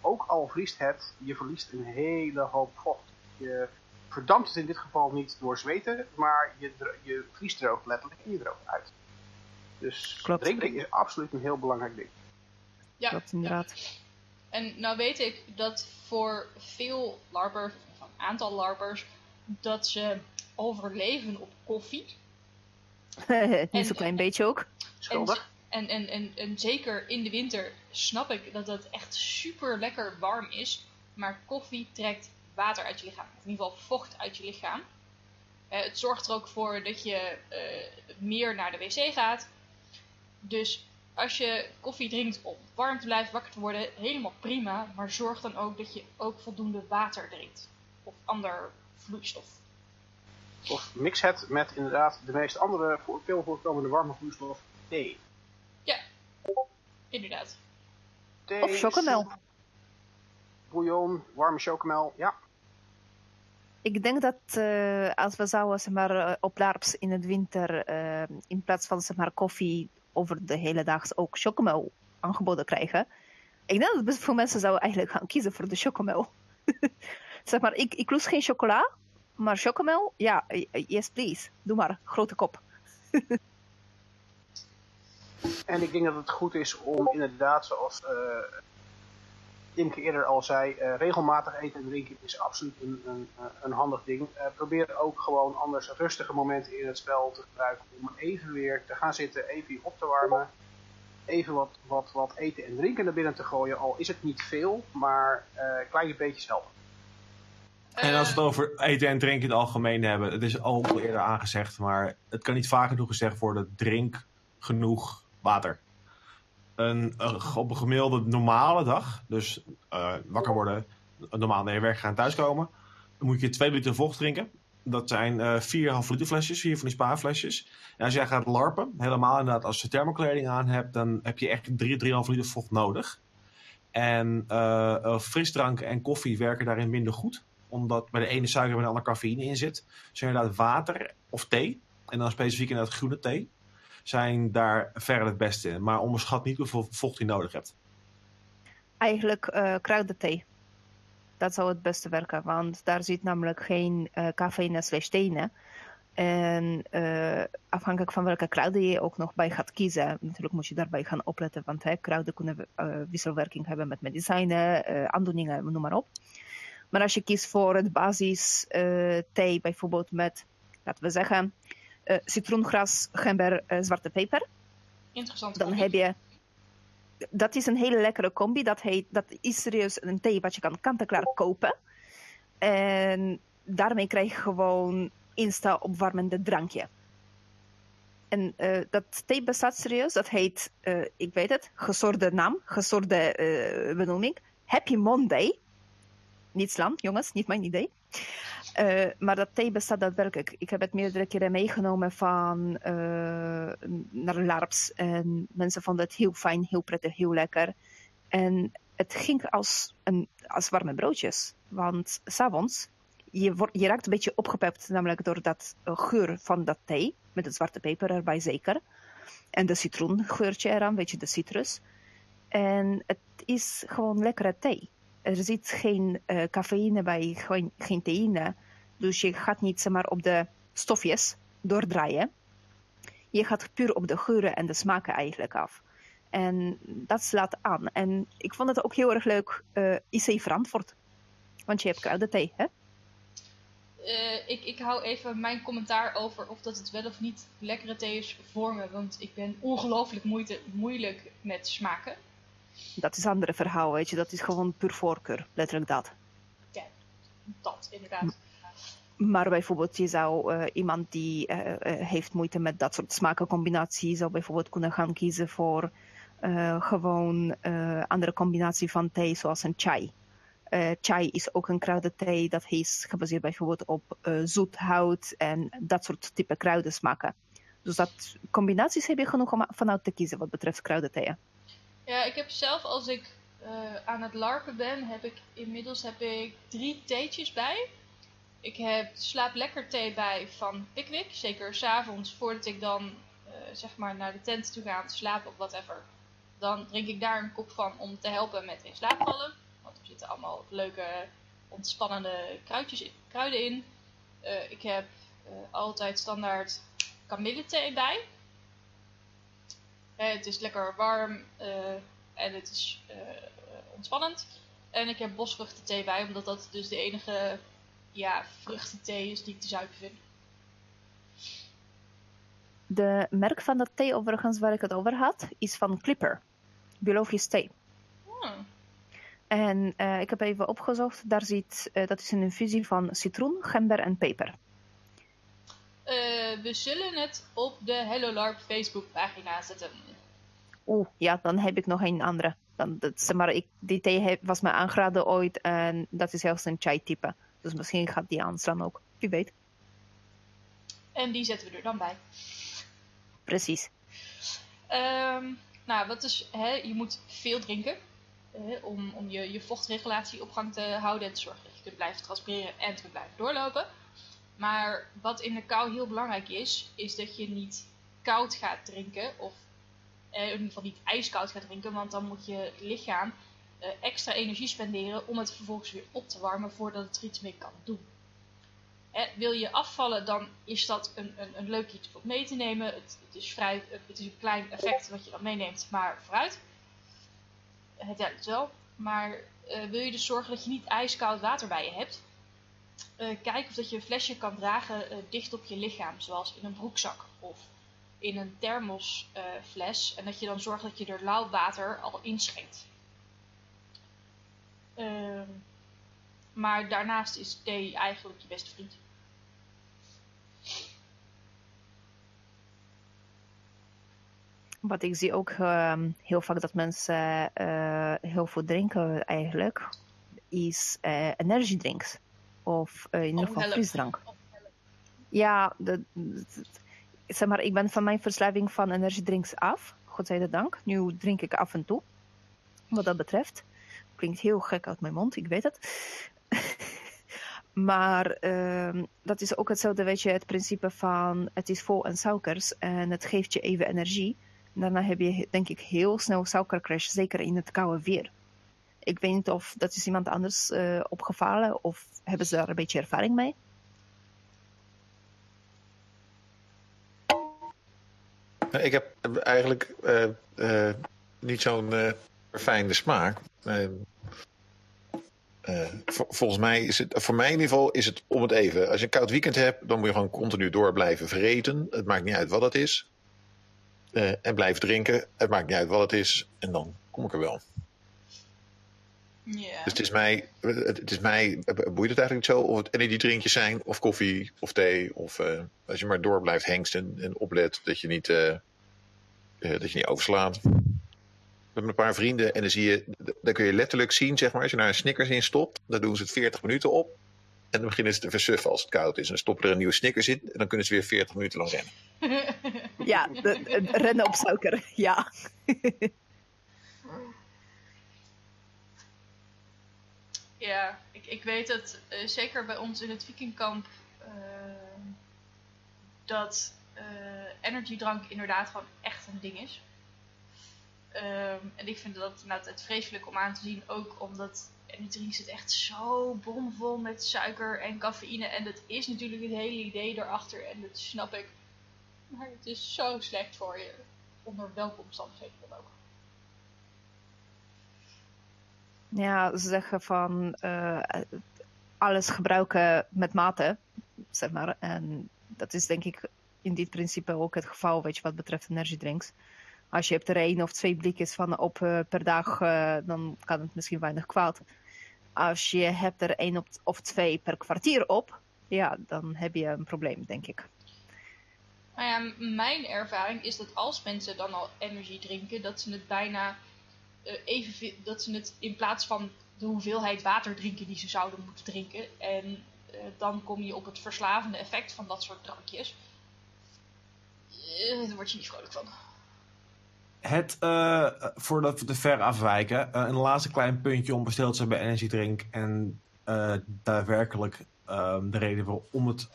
ook al vriest het, je verliest een hele hoop vocht. Je verdampt het in dit geval niet door zweten, maar je, je vriesdroogt letterlijk en je droogt uit. Dus Klopt. drinken is absoluut een heel belangrijk ding. Ja, Klopt, inderdaad. En nou weet ik dat voor veel larpers, of een aantal larpers, dat ze overleven op koffie. Niet En- zo'n klein beetje ook. Schuldig. En, en, en, en zeker in de winter snap ik dat het echt super lekker warm is. Maar koffie trekt water uit je lichaam. Of in ieder geval vocht uit je lichaam. Eh, het zorgt er ook voor dat je eh, meer naar de wc gaat. Dus als je koffie drinkt om warm te blijven wakker te worden, helemaal prima. Maar zorg dan ook dat je ook voldoende water drinkt. Of ander vloeistof. Of mix het met inderdaad de meest andere voor, veel voorkomende warme vloeistof, thee. Inderdaad. Thee, Of chocomel. Bouillon, warme chocomel, ja. Ik denk dat eh, als we zouden zeg maar, eh, op LARPs in het winter eh, in plaats van zeg maar, koffie over de hele dag ook chocomel aangeboden krijgen. Ik denk dat best veel mensen zouden eigenlijk gaan kiezen voor de chocomel. zeg maar, ik, ik lust geen chocola, maar chocomel, ja, eh, yes please. Doe maar, grote kop. En ik denk dat het goed is om inderdaad, zoals eh Imke eerder al zei, eh, regelmatig eten en drinken is absoluut een, een, eh, een handig ding. Eh, probeer ook gewoon anders rustige momenten in het spel te gebruiken om even weer te gaan zitten, even op te warmen. Even wat, wat, wat eten en drinken naar binnen te gooien, al is het niet veel, maar eh, kleine beetjes helpen. En als we Eh, het over eten en drinken in het algemeen hebben, het is al eerder aangezegd, maar het kan niet vaak genoeg gezegd worden: drink genoeg water. Een, op een gemiddelde normale dag, dus eh, wakker worden, normaal naar je werk gaan thuiskomen, dan moet je 2 liter vocht drinken. Dat zijn eh 4,5 liter flesjes, vier van die spaarflesjes. En als jij gaat larpen, helemaal inderdaad als je thermokleding aan hebt, dan heb je echt 3, 3,5 liter vocht nodig. En eh, frisdrank en koffie werken daarin minder goed omdat bij de ene suiker en bij de andere cafeïne in zit. Dus inderdaad water of thee. En dan specifiek inderdaad groene thee. zijn daar verder het beste in. Maar onderschat niet hoeveel vocht je nodig hebt. Eigenlijk eh kruidenthee. Dat zou het beste werken, want daar zit namelijk geen eh cafeïne slash theïne. En eh, afhankelijk van welke kruiden je ook nog bij gaat kiezen, natuurlijk moet je daarbij gaan opletten, want hè, kruiden kunnen wisselwerking hebben met medicijnen, aandoeningen, noem maar op. Maar als je kiest voor het basis eh, thee, bijvoorbeeld met, laten we zeggen, eh, citroengras, gember, eh, zwarte peper, Interessant. dan heb je. Dat is een hele lekkere combi. Dat, heet, dat is serieus een thee wat je kan kant-en-klaar kopen. En daarmee krijg je gewoon insta opwarmende drankje. En dat thee bestaat serieus. Dat heet, ik weet het, gesoorde naam, gesoorde benoeming. Happy Monday. Niet slaan, jongens, niet mijn idee. Eh, maar dat thee bestaat daadwerkelijk. Ik heb het meerdere keren meegenomen van eh, naar LARPs. En mensen vonden het heel fijn, heel prettig, heel lekker. En het ging als, een, als warme broodjes. Want s'avonds, je, je raakt een beetje opgepept, namelijk door dat eh, geur van dat thee. Met het zwarte peper erbij zeker. En de citroengeurtje eraan, weet je, de citrus. En het is gewoon lekkere thee. Er zit geen eh, cafeïne bij, geen, theïne. Dus je gaat niet zeg maar, op de stofjes doordraaien. Je gaat puur op de geuren en de smaken eigenlijk af. En dat slaat aan. En ik vond het ook heel erg leuk, eh IC verantwoord. Want je hebt kruidenthee, hè? Eh, ik, ik hou even mijn commentaar over of dat het wel of niet lekkere thee is voor me. Want ik ben ongelooflijk moeite, moeilijk met smaken. Dat is een andere verhaal, weet je. Dat is gewoon puur voorkeur, letterlijk dat. Dat, inderdaad. Maar bijvoorbeeld, je zou eh, iemand die eh, eh, heeft moeite met dat soort smakencombinatie, zou bijvoorbeeld kunnen gaan kiezen voor gewoon eh, andere combinatie van thee, zoals een chai. Chai is ook een kruidenthee, dat is gebaseerd bijvoorbeeld op eh, zoet hout en dat soort type kruidensmaken. Dus dat combinaties heb je genoeg om vanuit te kiezen wat betreft kruidentheeën. Ja, ik heb zelf als ik eh, aan het larpen ben, heb ik inmiddels heb ik drie theetjes bij. Ik heb slaap lekker thee bij van Pickwick. Zeker s'avonds voordat ik dan eh, zeg maar naar de tent toe ga om te slapen of whatever. Dan drink ik daar een kop van om te helpen met in slaap vallen. Want er zitten allemaal leuke ontspannende kruidjes kruiden in. Eh, ik heb altijd standaard kamillethee bij. Eh, het is lekker warm eh, en het is eh, ontspannend. En ik heb bosvruchtenthee bij, omdat dat dus de enige ja, vruchtenthee is die ik te zuiver vind. De merk van dat thee overigens waar ik het over had, is van Clipper. Biologisch thee. Hmm. En ik heb even opgezocht, daar zit, dat is een infusie van citroen, gember en peper. Eh, we zullen het op de Hello LARP Facebook pagina zetten. Oeh, ja, dan heb ik nog een andere. Dan, dat, zeg maar, ik, die thee heb- was mij aangeraden ooit en dat is zelfs een chai-type. Dus misschien gaat die aanstaan ook. Wie weet. En die zetten we er dan bij. Precies. Ehm, nou, wat is, hè, je moet veel drinken hè, om, om je, je vochtregulatie op gang te houden en te zorgen dat je kunt blijven transpireren en te blijven doorlopen. Maar wat in de kou heel belangrijk is, is dat je niet koud gaat drinken of eh, in ieder geval niet ijskoud gaat drinken, want dan moet je lichaam eh, extra energie spenderen om het vervolgens weer op te warmen voordat het er iets mee kan doen. Hè, wil je afvallen, dan is dat een, een, een leuk iets om mee te nemen. Het, is vrij, het is een klein effect wat je dan meeneemt, maar vooruit. Het helpt wel. Maar eh, wil je dus zorgen dat je niet ijskoud water bij je hebt, eh, kijk of dat je een flesje kan dragen eh, dicht op je lichaam, zoals in een broekzak of in een thermosfles. en dat je dan zorgt dat je er lauw water al inschenkt. Ehm, maar daarnaast is thee eigenlijk je beste vriend. Wat ik zie ook ehm, heel vaak dat mensen eh, heel veel drinken eigenlijk, is eh energiedrinks. Of eh, in ieder geval frisdrank. Ja, zeg maar, ik ben van mijn verslaving van energiedrinks af. Godzijdank. Nu drink ik af en toe. Wat dat betreft. Klinkt heel gek uit mijn mond, ik weet het. Maar ehm, dat is ook hetzelfde, weet je, het principe van het is vol aan suikers en het geeft je even energie. Daarna heb je denk ik heel snel suikercrash, zeker in het koude weer. Ik weet niet of dat is iemand anders eh, opgevallen of hebben ze daar een beetje ervaring mee? Nou, Ik heb eigenlijk eh, eh, niet zo'n eh verfijnde smaak. Eh, eh, vol- volgens mij is het, voor mij in ieder geval, is het om het even. Als je een koud weekend hebt, dan moet je gewoon continu door blijven vreten. Het maakt niet uit wat het is. En blijven drinken. Het maakt niet uit wat het is. En dan kom ik er wel. Ja. Dus het is mij, het, is mij boeit het eigenlijk niet zo of het energiedrinkjes zijn, of koffie, of thee. Of eh, als je maar door blijft hengsten en oplet dat je niet, eh, eh, dat je niet overslaat. Hebben een paar vrienden en dan zie je, dan kun je letterlijk zien, zeg maar, als je daar een Snickers in stopt, dan doen ze het 40 minuten op. En dan beginnen ze te versuffen als het koud is. En dan stoppen er een nieuwe Snickers in en dan kunnen ze weer 40 minuten lang rennen. Ja, de, de- rennen op suiker, ja. Ja, ik, ik weet het eh, zeker bij ons in het vikingkamp eh, dat eh energiedrank inderdaad gewoon echt een ding is. Ehm, en ik vind dat inderdaad vreselijk om aan te zien, ook omdat energiedrink zit echt zo bomvol met suiker en cafeïne. En dat is natuurlijk het hele idee erachter en dat snap ik. Maar het is zo slecht voor je, onder welke omstandigheden dan ook. Ja, ze zeggen van eh, alles gebruiken met mate, zeg maar. En dat is denk ik in dit principe ook het geval, weet je, wat betreft energiedrinks. Als je hebt er één of twee blikjes van op eh, per dag, eh, dan kan het misschien weinig kwaad. Als je hebt er één op, of twee per kwartier op, ja, dan heb je een probleem, denk ik. Nou mijn ervaring is dat als mensen dan al energie drinken, dat ze het bijna eh evenveel, dat ze het in plaats van de hoeveelheid water drinken die ze zouden moeten drinken. En eh, dan kom je op het verslavende effect van dat soort drankjes. Eh, daar word je niet vrolijk van. Het, voordat we te ver afwijken, een laatste klein puntje om besteld te zijn bij Energy Drink. En daadwerkelijk ehm, de reden waarom het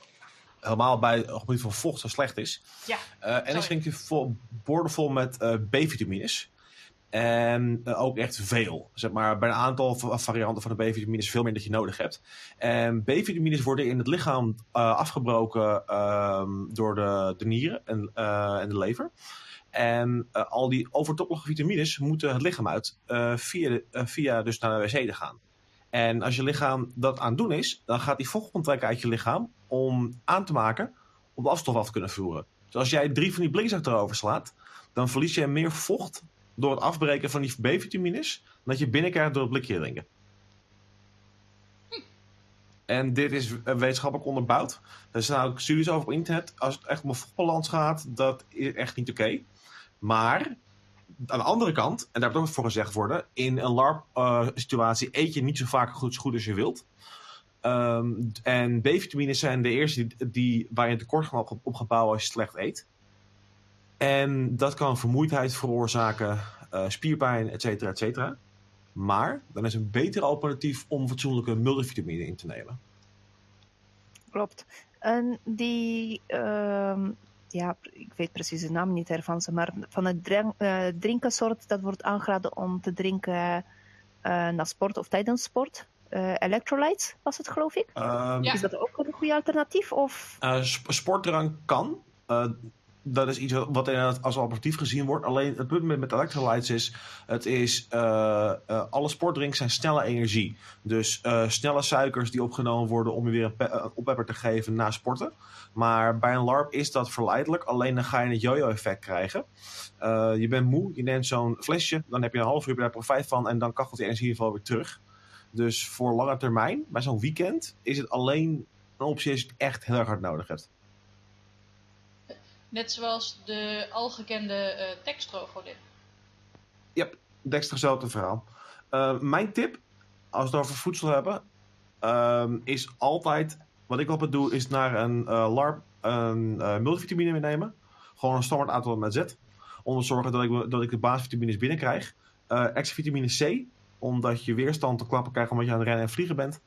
helemaal bij het gebied van vocht zo slecht is. Ja, Eh Energy Drink is vol, boordevol met B-vitamines. En eh, ook echt veel. Zeg maar, bij een aantal va- varianten van de B-vitamines veel meer dat je nodig hebt. En B-vitamines worden in het lichaam eh, afgebroken ehm, door de, de nieren en, eh, en de lever. En al die overtollige vitamines moeten het lichaam uit via, de- via dus naar de wc te gaan. En als je lichaam dat aan het doen is, dan gaat die vocht onttrekken uit je lichaam om aan te maken om de afstof af te kunnen voeren. Dus als jij drie van die blikjes achterover slaat, dan verlies je meer vocht door het afbreken van die B-vitamines dat je binnenkrijgt door het blikje drinken. En dit is eh, wetenschappelijk onderbouwd. Er zijn ook studies over op internet. Als het echt om een vochtbalans gaat, dat is echt niet oké. Maar aan de andere kant, en daar moet ook voor gezegd worden, in een LARP-situatie eet je niet zo vaak goed, zo goed als je wilt. Ehm, en B-vitamines zijn de eerste die, die, waar je een tekort kan op, als je slecht eet. En dat kan vermoeidheid veroorzaken, eh, spierpijn, et cetera, et cetera. Maar dan is een beter alternatief om fatsoenlijke multivitamine in te nemen. Klopt. En die, ehm, ja, ik weet precies de naam niet ervan, maar van het drank, eh, drinkensoort dat wordt aangeraden om te drinken eh na sport of tijdens sport. Eh, electrolytes was het, geloof ik. Ehm, Ja. Is dat ook een goede alternatief? Of sp- sportdrank kan. Dat is iets wat, als alternatief gezien wordt. Alleen het punt met, met electrolytes is, het is eh, eh, alle sportdrinks zijn snelle energie. Dus eh, snelle suikers die opgenomen worden om je weer een, pe- een oppepper te geven na sporten. Maar bij een LARP is dat verleidelijk. Alleen dan ga je het yo-yo-effect krijgen. Je bent moe, je neemt zo'n flesje, dan heb je een half uur daar profijt van en dan kachelt die energie in ieder geval weer terug. Dus voor lange termijn, bij zo'n weekend, is het alleen een optie als je het echt heel erg hard nodig hebt. Net zoals de algekende eh tekstro-godin. Dexter hetzelfde verhaal. Eh, mijn tip, als we het over voedsel hebben, ehm, is altijd, wat ik altijd doe, is naar een eh, LARP een eh, multivitamine meenemen. Gewoon een standaard aantal met Z. Om te zorgen dat ik, dat ik de basisvitamines binnenkrijg. Eh extra vitamine C, omdat je weerstand te klappen krijgt omdat je aan het rennen en vliegen bent.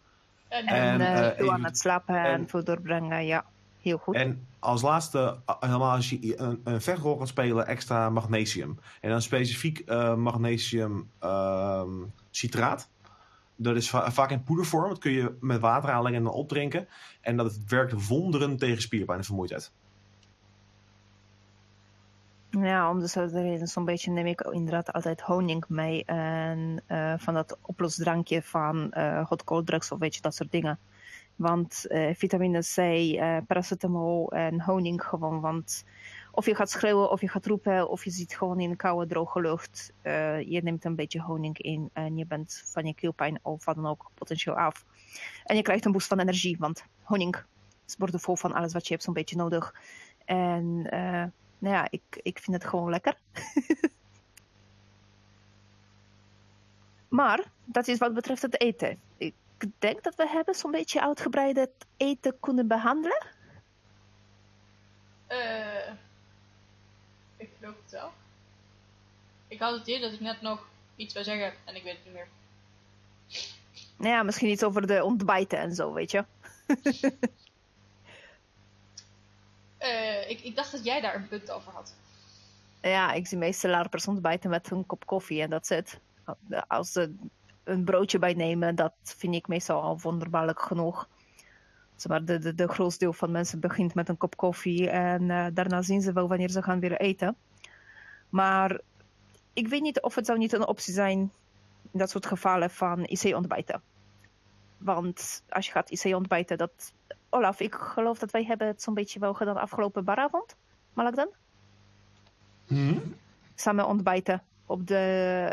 En, En, aan het slapen en, en- veel doorbrengen, ja. Heel goed. En als laatste, a- helemaal als je een, een vechtrol gaat spelen, extra magnesium. En dan specifiek eh, magnesium ehm, citraat. Dat is va- vaak in poedervorm. Dat kun je met water aanleggen en dan opdrinken. En dat werkt wonderen tegen spierpijn en vermoeidheid. Ja, om dezelfde reden. Zo'n beetje neem ik inderdaad altijd honing mee. En eh, van dat oplosdrankje van eh hot cold drugs of weet je, dat soort dingen. Want eh, vitamine C, eh, paracetamol en honing gewoon. Want of je gaat schreeuwen of je gaat roepen of je zit gewoon in koude droge lucht. eh, je neemt een beetje honing in en je bent van je keelpijn of wat dan ook potentieel af. En je krijgt een boost van energie, want honing is boordevol van alles wat je hebt zo'n beetje nodig. En nou ja, ik, ik vind het gewoon lekker. maar dat is wat betreft het eten. Denk dat we hebben zo'n beetje uitgebreid het eten kunnen behandelen. eh, ik geloof het wel. Ik had het idee dat ik net nog iets wil zeggen en ik weet het niet meer. Nou ja, misschien iets over de ontbijten en zo, weet je. Eh, ik, ik dacht dat jij daar een punt over had. Ja, ik zie meestal larpers ontbijten met een kop koffie en dat is het. Als ze een broodje bij nemen, dat vind ik meestal al wonderbaarlijk genoeg. Zeg maar, de, de, de grootste deel van mensen begint met een kop koffie en eh, daarna zien ze wel wanneer ze gaan weer eten. Maar ik weet niet of het zou niet een optie zijn in dat soort gevallen van IC-ontbijten. Want als je gaat IC-ontbijten, dat... Olaf, ik geloof dat wij hebben het zo'n beetje wel gedaan afgelopen baravond. Mag ik dan? samen ontbijten op de,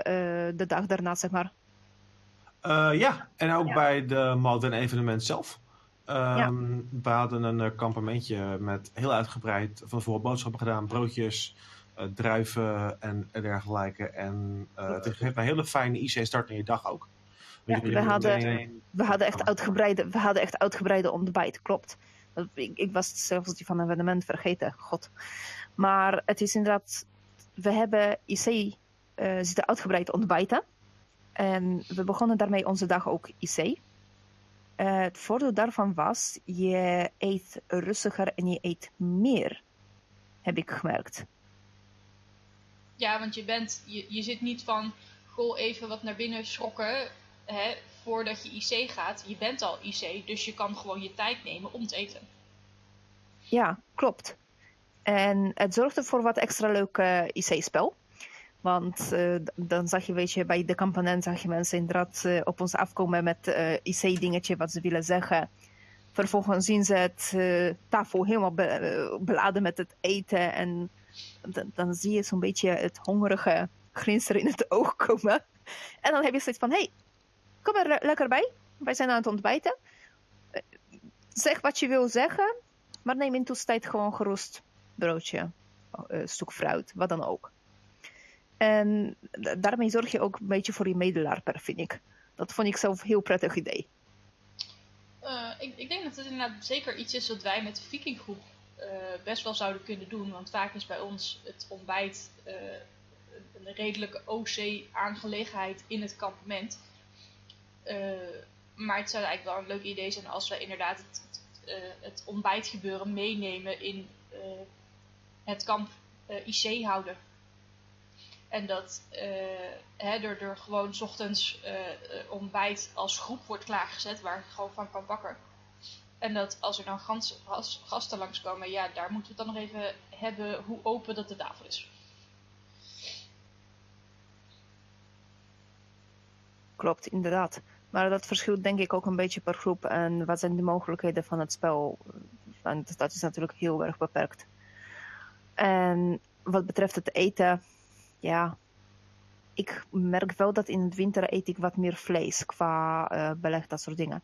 eh, de dag daarna, zeg maar. Eh, ja, en ook Ja. bij de Modern Evenement zelf. Ehm, We hadden een eh, kampementje met heel uitgebreid van tevoren boodschappen gedaan, broodjes, eh, druiven en dergelijke. En het geeft een hele fijne IC-start in je dag ook. Ja, we hadden- meteen- We hadden echt uitgebreide, we hadden echt uitgebreide ontbijt, klopt. Ik, ik was zelfs die van een evenement vergeten, god. Maar het is inderdaad, we hebben IC zitten uitgebreid ontbijten. En we begonnen daarmee onze dag ook IC. Eh, het voordeel daarvan was, je eet rustiger en je eet meer, heb ik gemerkt. Ja, want je bent, je, je zit niet van, goh, even wat naar binnen schrokken, hè, voordat je IC gaat. Je bent al IC, dus je kan gewoon je tijd nemen om te eten. Ja, klopt. En het zorgde voor wat extra leuk eh, IC-spel. Want eh, dan zag je, weet je, bij de kampement zag je mensen inderdaad eh, op ons afkomen met eh IC-dingetje wat ze willen zeggen. Vervolgens zien ze het tafel helemaal be- beladen met het eten. En dan zie je zo'n beetje het hongerige glinster in het oog komen. En dan heb je zoiets van, hey, kom er le- lekker bij. Wij zijn aan het ontbijten. Zeg wat je wil zeggen. Maar neem in tussentijd gewoon gerust broodje, stuk fruit, wat dan ook. En da- daarmee zorg je ook een beetje voor je medelarper, vind ik. Dat vond ik zelf een heel prettig idee. Eh, ik, ik denk dat het inderdaad zeker iets is wat wij met de Vikinggroep eh best wel zouden kunnen doen. Want vaak is bij ons het ontbijt eh, een redelijke OC-aangelegenheid in het kampement. Maar het zou eigenlijk wel een leuk idee zijn als we inderdaad het, het, het ontbijtgebeuren meenemen in het kamp IC houden. En dat eh, hè, er, er gewoon 's ochtends eh, ontbijt als groep wordt klaargezet waar je gewoon van kan bakken. En dat als er dan gans, gas- gasten langskomen, ja, daar moeten we het dan nog even hebben hoe open dat de tafel is. Klopt, inderdaad. Maar dat verschilt denk ik ook een beetje per groep. En wat zijn de mogelijkheden van het spel? Want dat is natuurlijk heel erg beperkt. En wat betreft het eten, ja, ik merk wel dat in het winter eet ik wat meer vlees qua eh, beleg, dat soort dingen.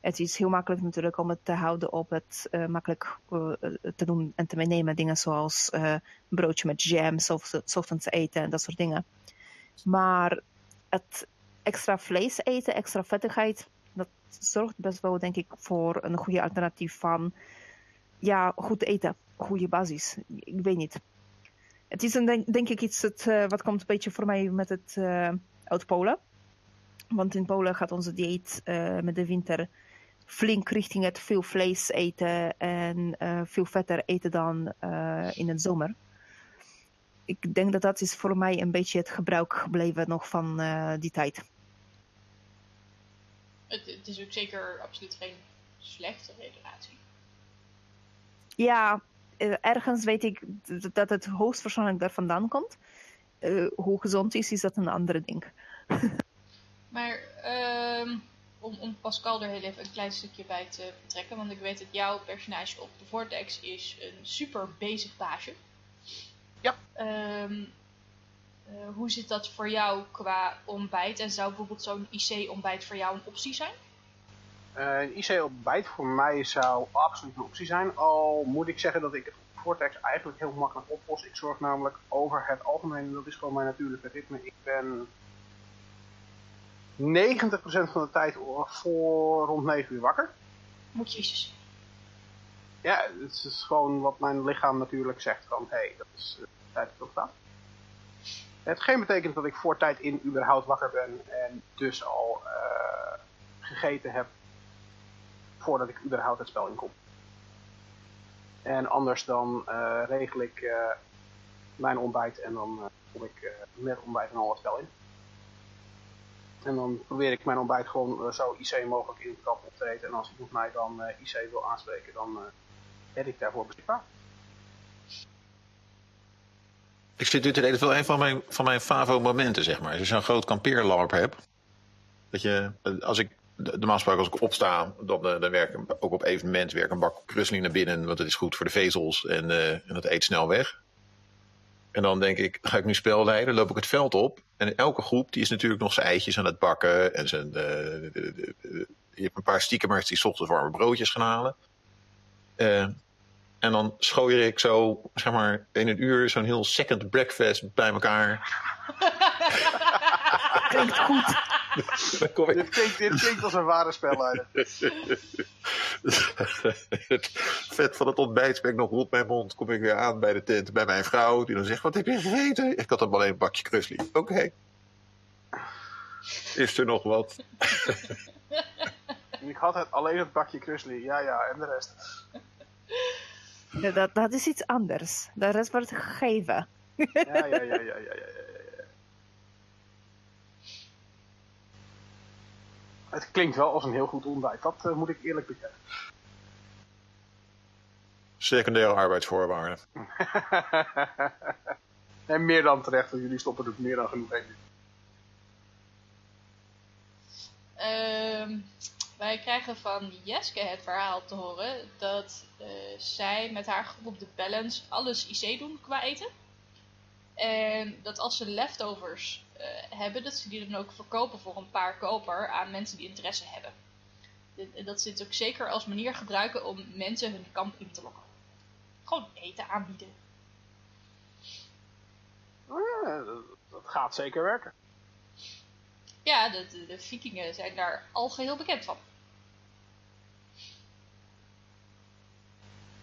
Het is heel makkelijk natuurlijk om het te houden op het eh, makkelijk eh, te doen en te meenemen. Dingen zoals broodje met jam, ochtends eten en dat soort dingen. Maar het extra vlees eten, extra vettigheid, dat zorgt best wel, denk ik, voor een goede alternatief van ja, goed eten, goede basis. Ik weet niet. Het is een, denk, ik iets het, eh, wat komt een beetje voor mij met het eh uit Polen. Want in Polen gaat onze dieet eh, met de winter flink richting het veel vlees eten en veel vetter eten dan in het zomer. Ik denk dat dat is voor mij een beetje het gebruik gebleven nog van die tijd. Het, het is ook zeker absoluut geen slechte redenatie. Ja, ergens weet ik dat het hoogstwaarschijnlijk daar vandaan komt. Eh, hoe gezond is, is dat een andere ding. Maar ehm, om, om Pascal er heel even een klein stukje bij te betrekken, want ik weet dat jouw personage op de Vortex is een super bezig baasje. Ja. Ehm, eh, hoe zit dat voor jou qua ontbijt? En zou bijvoorbeeld zo'n IC-ontbijt voor jou een optie zijn? Eh, een IC-ontbijt voor mij zou absoluut een optie zijn. Al moet ik zeggen dat ik het op Vortex eigenlijk heel makkelijk oplos. Ik zorg namelijk over het algemeen, en dat is gewoon mijn natuurlijke ritme. Ik ben 90% van de tijd voor rond 9 uur wakker. Moet jezus. Ja, het is gewoon wat mijn lichaam natuurlijk zegt van, hé, hey, dat is uh, tijd dat het. Hetgeen betekent dat ik voor tijd in überhaupt wakker ben en dus al uh, gegeten heb voordat ik überhaupt het spel inkom. En anders dan uh, regel ik uh, mijn ontbijt en dan kom ik met ontbijt en al het spel in. En dan probeer ik mijn ontbijt gewoon zo IC mogelijk in het kap op te eten. En als iemand mij dan IC wil aanspreken, dan ben ik daarvoor beschikbaar. Ik zit nu te denken, wel een van mijn, van mijn favo-momenten, zeg maar. Als je zo'n groot kampeerlamp hebt. Dat je, als ik, normaal gesproken als ik opsta, dan, dan werk ik ook op evenement werk een bak krusseling naar binnen. Want dat is goed voor de vezels en, uh, en dat eet snel weg. En dan denk ik, ga ik nu spel leiden, loop ik het veld op. En elke groep die is natuurlijk nog zijn eitjes aan het bakken. En zijn, de, de, de, je hebt een paar stiekemers die ochtends warme broodjes gaan halen. En dan schooier ik zo, zeg maar, in een uur zo'n heel second breakfast bij elkaar. Klinkt goed. Dan kom ik... dit, klinkt, dit klinkt als een ware spelleider. het vet van het ontbijt ben ik nog rond mijn mond. Kom ik weer aan bij de tent bij mijn vrouw. Die dan zegt, wat heb je gegeten? Ik had hem alleen een bakje krusli. Oké. Okay. Is er nog wat? ik had het alleen het bakje krusli. Ja, ja, en de rest. Ja, dat, dat is iets anders. De rest wordt gegeven. Ja, ja, ja, ja, ja, ja, Het klinkt wel als een heel goed ontbijt. Dat uh, moet ik eerlijk bekennen. Secundaire arbeidsvoorwaarden. en meer dan terecht, want jullie stoppen er meer dan genoeg in. Um, wij krijgen van Jeske het verhaal te horen dat uh, zij met haar groep op de balance alles IC doen qua eten. En dat als ze leftovers hebben, dat ze die dan ook verkopen voor een paar koper aan mensen die interesse hebben. En dat ze het ook zeker als manier gebruiken om mensen hun kamp in te lokken. Gewoon eten aanbieden. Ja, dat, gaat zeker werken. Ja, de, de, de vikingen zijn daar al geheel bekend van.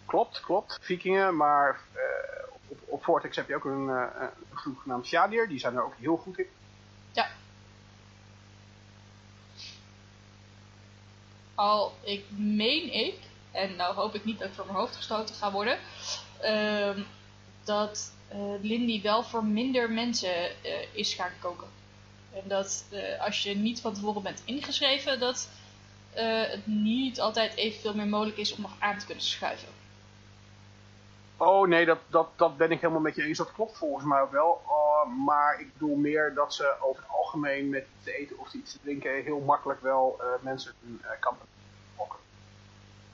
Klopt, klopt. Vikingen, maar uh, op, op Vortex heb je ook een, uh, een groep genaamd Shadir. Die zijn er ook heel goed in. Ja. Al, ik meen ik, en nou hoop ik niet dat ik voor mijn hoofd gestoten ga worden, uh, dat uh, Lindy wel voor minder mensen uh, is gaan koken. En dat als je niet van tevoren bent ingeschreven, dat het niet altijd evenveel meer mogelijk is om nog aan te kunnen schuiven. Oh nee, dat, dat, dat ben ik helemaal met je eens. Dat klopt volgens mij ook wel. Uh, maar ik bedoel meer dat ze over het algemeen met te eten of iets te drinken heel makkelijk wel uh, mensen hun uh, kampen lokken.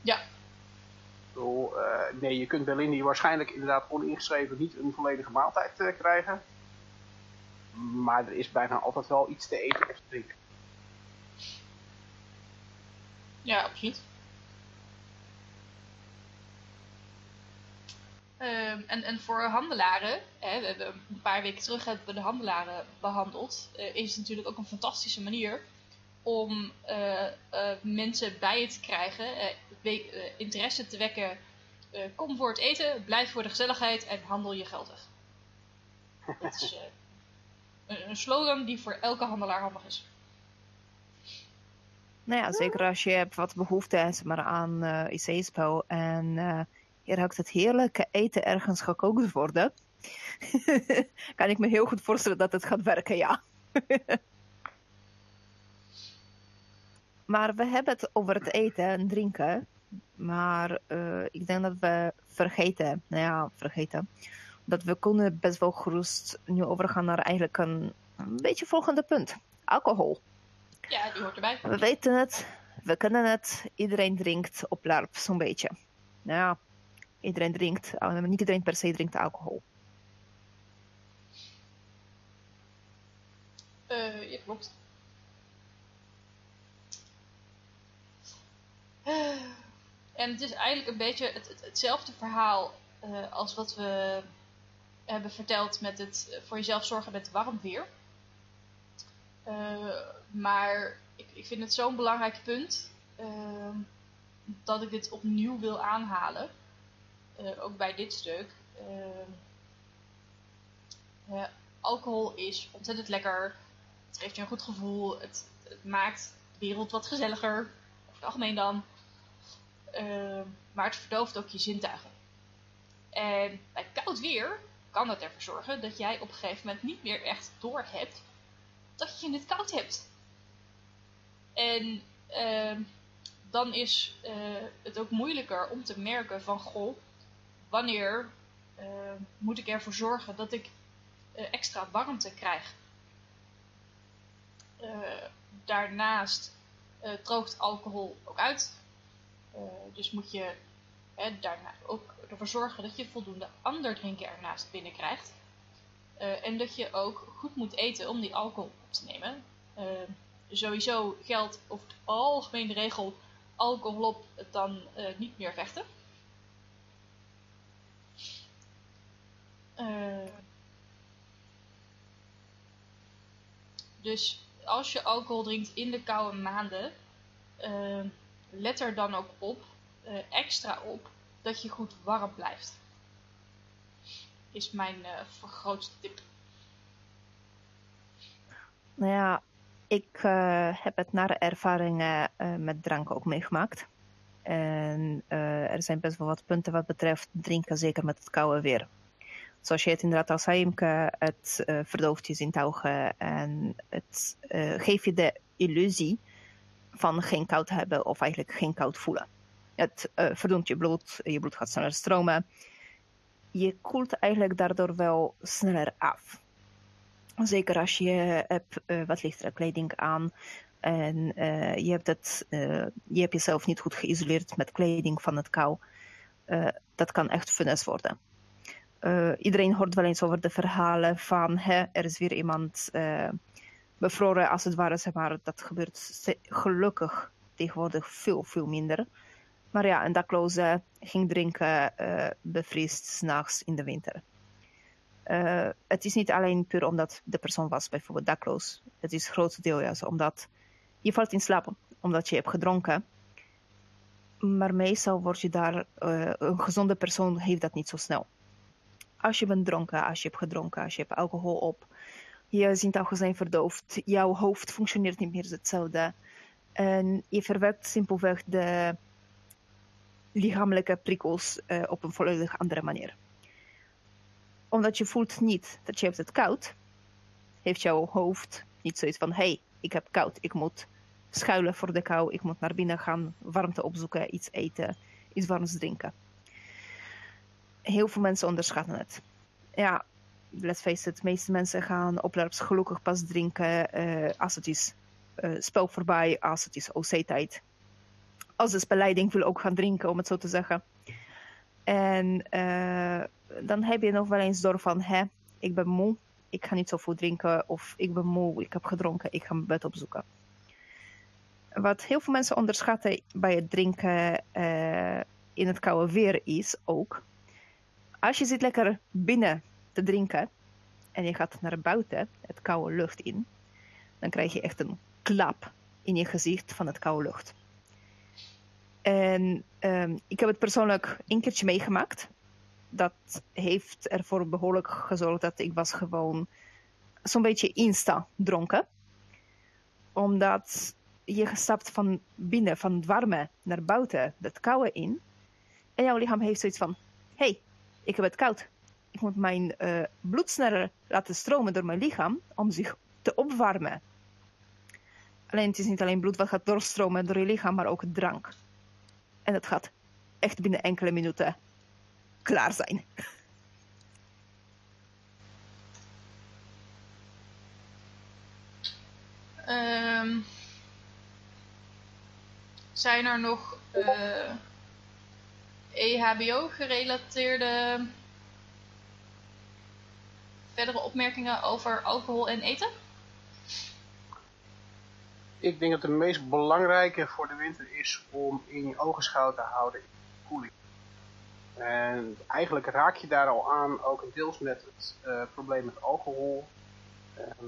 Ja. Ik bedoel, nee, je kunt bij Lindy waarschijnlijk inderdaad oningeschreven niet een volledige maaltijd krijgen. Maar er is bijna altijd wel iets te eten of te drinken. Ja, absoluut. Um, en, en voor handelaren, hè, we hebben een paar weken terug hebben we de handelaren behandeld, uh, is het natuurlijk ook een fantastische manier om uh, uh, mensen bij je te krijgen, interesse te wekken. kom voor het eten, blijf voor de gezelligheid en handel je geld weg. Dat is een, een slogan die voor elke handelaar handig is. Nou ja, zeker als je hebt wat behoefte zeg maar, aan eh IC-spel en je ruikt het heerlijke eten ergens gekookt worden, kan ik me heel goed voorstellen dat het gaat werken, ja. maar we hebben het over het eten en drinken, maar eh, ik denk dat we vergeten, nou ja, vergeten, dat we kunnen best wel gerust nu overgaan naar eigenlijk een, een beetje volgende punt. Alcohol. Ja, die hoort erbij. We weten het, we kennen het, iedereen drinkt op LARP zo'n beetje. Nou ja, iedereen drinkt, uh, niet iedereen per se drinkt alcohol. Eh, ja, klopt. Eh, En het is eigenlijk een beetje het, het- hetzelfde verhaal eh, als wat we hebben verteld met het eh, voor jezelf zorgen met warm weer. Eh, maar ik, ik vind het zo'n belangrijk punt dat ik dit opnieuw wil aanhalen. Eh, ook bij dit stuk. Ehm, ja, alcohol is ontzettend lekker. Het geeft je een goed gevoel. Het, het maakt de wereld wat gezelliger. Over het algemeen dan. Maar het verdooft ook je zintuigen. En bij koud weer kan dat ervoor zorgen dat jij op een gegeven moment niet meer echt door hebt dat je het koud hebt. En dan is eh, het ook moeilijker om te merken van goh, wanneer eh, moet ik ervoor zorgen dat ik eh, extra warmte krijg. Eh, daarnaast droogt alcohol ook uit. Dus moet je hè, daarna ook ervoor zorgen dat je voldoende ander drinken ernaast binnenkrijgt. En dat je ook goed moet eten om die alcohol op te nemen. Sowieso geldt over het algemeen de regel alcohol op, dan niet meer vechten. Eh, dus als je alcohol drinkt in de koude maanden, eh, let er dan ook op, eh, extra op, dat je goed warm blijft. Is mijn grootste tip. Nou ja, ik heb het nare ervaringen met drank ook meegemaakt. En er zijn best wel wat punten wat betreft drinken, zeker met het koude weer. Zoals je het inderdaad al zei, Imke, het verdooft je zintuigen en het eh, geeft je de illusie van geen koud hebben of eigenlijk geen koud voelen. Het eh verdoemt je bloed, je bloed gaat sneller stromen. Je koelt eigenlijk daardoor wel sneller af. Zeker als je hebt eh, wat lichtere kleding aan en eh, je, hebt het, je hebt jezelf niet goed geïsoleerd met kleding van het kou. Dat kan echt funest worden. Eh, iedereen hoort wel eens over de verhalen van hè, er is weer iemand eh, bevroren als het ware. Maar. Dat gebeurt gelukkig tegenwoordig veel, veel minder. Maar ja, een dakloze ging drinken, eh bevriest s'nachts in de winter. Het is niet alleen puur omdat de persoon was bijvoorbeeld dakloos. Het is het grootste deel juist omdat je valt in slaap omdat je hebt gedronken. Maar meestal word je daar, een gezonde persoon heeft dat niet zo snel. Als je bent dronken, als je hebt gedronken, als je hebt alcohol op, je zintuigen zijn verdoofd, jouw hoofd functioneert niet meer hetzelfde. En je verwerkt simpelweg de lichamelijke prikkels eh, op een volledig andere manier omdat je voelt niet dat je hebt het koud, heeft jouw hoofd niet zoiets van: hey, ik heb koud, ik moet schuilen voor de kou, ik moet naar binnen gaan, warmte opzoeken, iets eten, iets warms drinken. Heel veel mensen onderschatten het. Ja, let's face it, de meeste mensen gaan op LARPs gelukkig pas drinken eh, als het is eh, spel voorbij, als het is OC-tijd. Als de spelleiding wil ook gaan drinken, om het zo te zeggen. En eh, dan heb je nog wel eens door van, hè, ik ben moe, ik ga niet zoveel drinken, of ik ben moe, ik heb gedronken, ik ga mijn bed opzoeken. Wat heel veel mensen onderschatten bij het drinken in het koude weer is ook, als je zit lekker binnen te drinken en je gaat naar buiten, het koude lucht in, dan krijg je echt een klap in je gezicht van het koude lucht. En ehm, ik heb het persoonlijk een keertje meegemaakt. Dat heeft ervoor behoorlijk gezorgd dat ik was gewoon zo'n beetje insta dronken. Omdat je stapt van binnen, van het warme naar buiten, het koude in. En jouw lichaam heeft zoiets van: hey, ik heb het koud. Ik moet mijn eh, bloed sneller laten stromen door mijn lichaam om zich te opwarmen. Alleen het is niet alleen bloed wat gaat doorstromen door je lichaam, maar ook drank. En dat gaat echt binnen enkele minuten klaar zijn. Ehm, zijn er nog eh EHBO-gerelateerde verdere opmerkingen over alcohol en eten? Ik denk dat de meest belangrijke voor de winter is om in je ogen schouw te houden in de koeling. En eigenlijk raak je daar al aan, ook deels met het eh, probleem met alcohol. Ehm,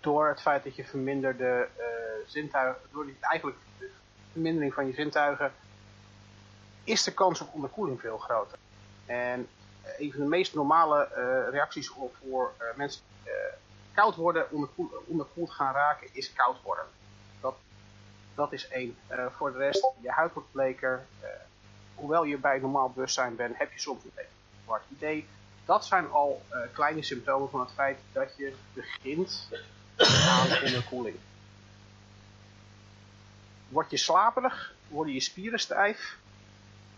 door het feit dat je verminderde eh, zintuigen, door die, eigenlijk de vermindering van je zintuigen, is de kans op onderkoeling veel groter. En eh, een van de meest normale eh, reacties op voor eh, mensen die koud worden, onderkoeld, gaan raken, is koud worden. Dat, dat is één. Voor de rest, je huid wordt bleker. hoewel je bij normaal bewustzijn bent, heb je soms een beetje een zwart idee. Dat zijn al kleine symptomen van het feit dat je begint aan onderkoeling. Word je slaperig, worden je spieren stijf,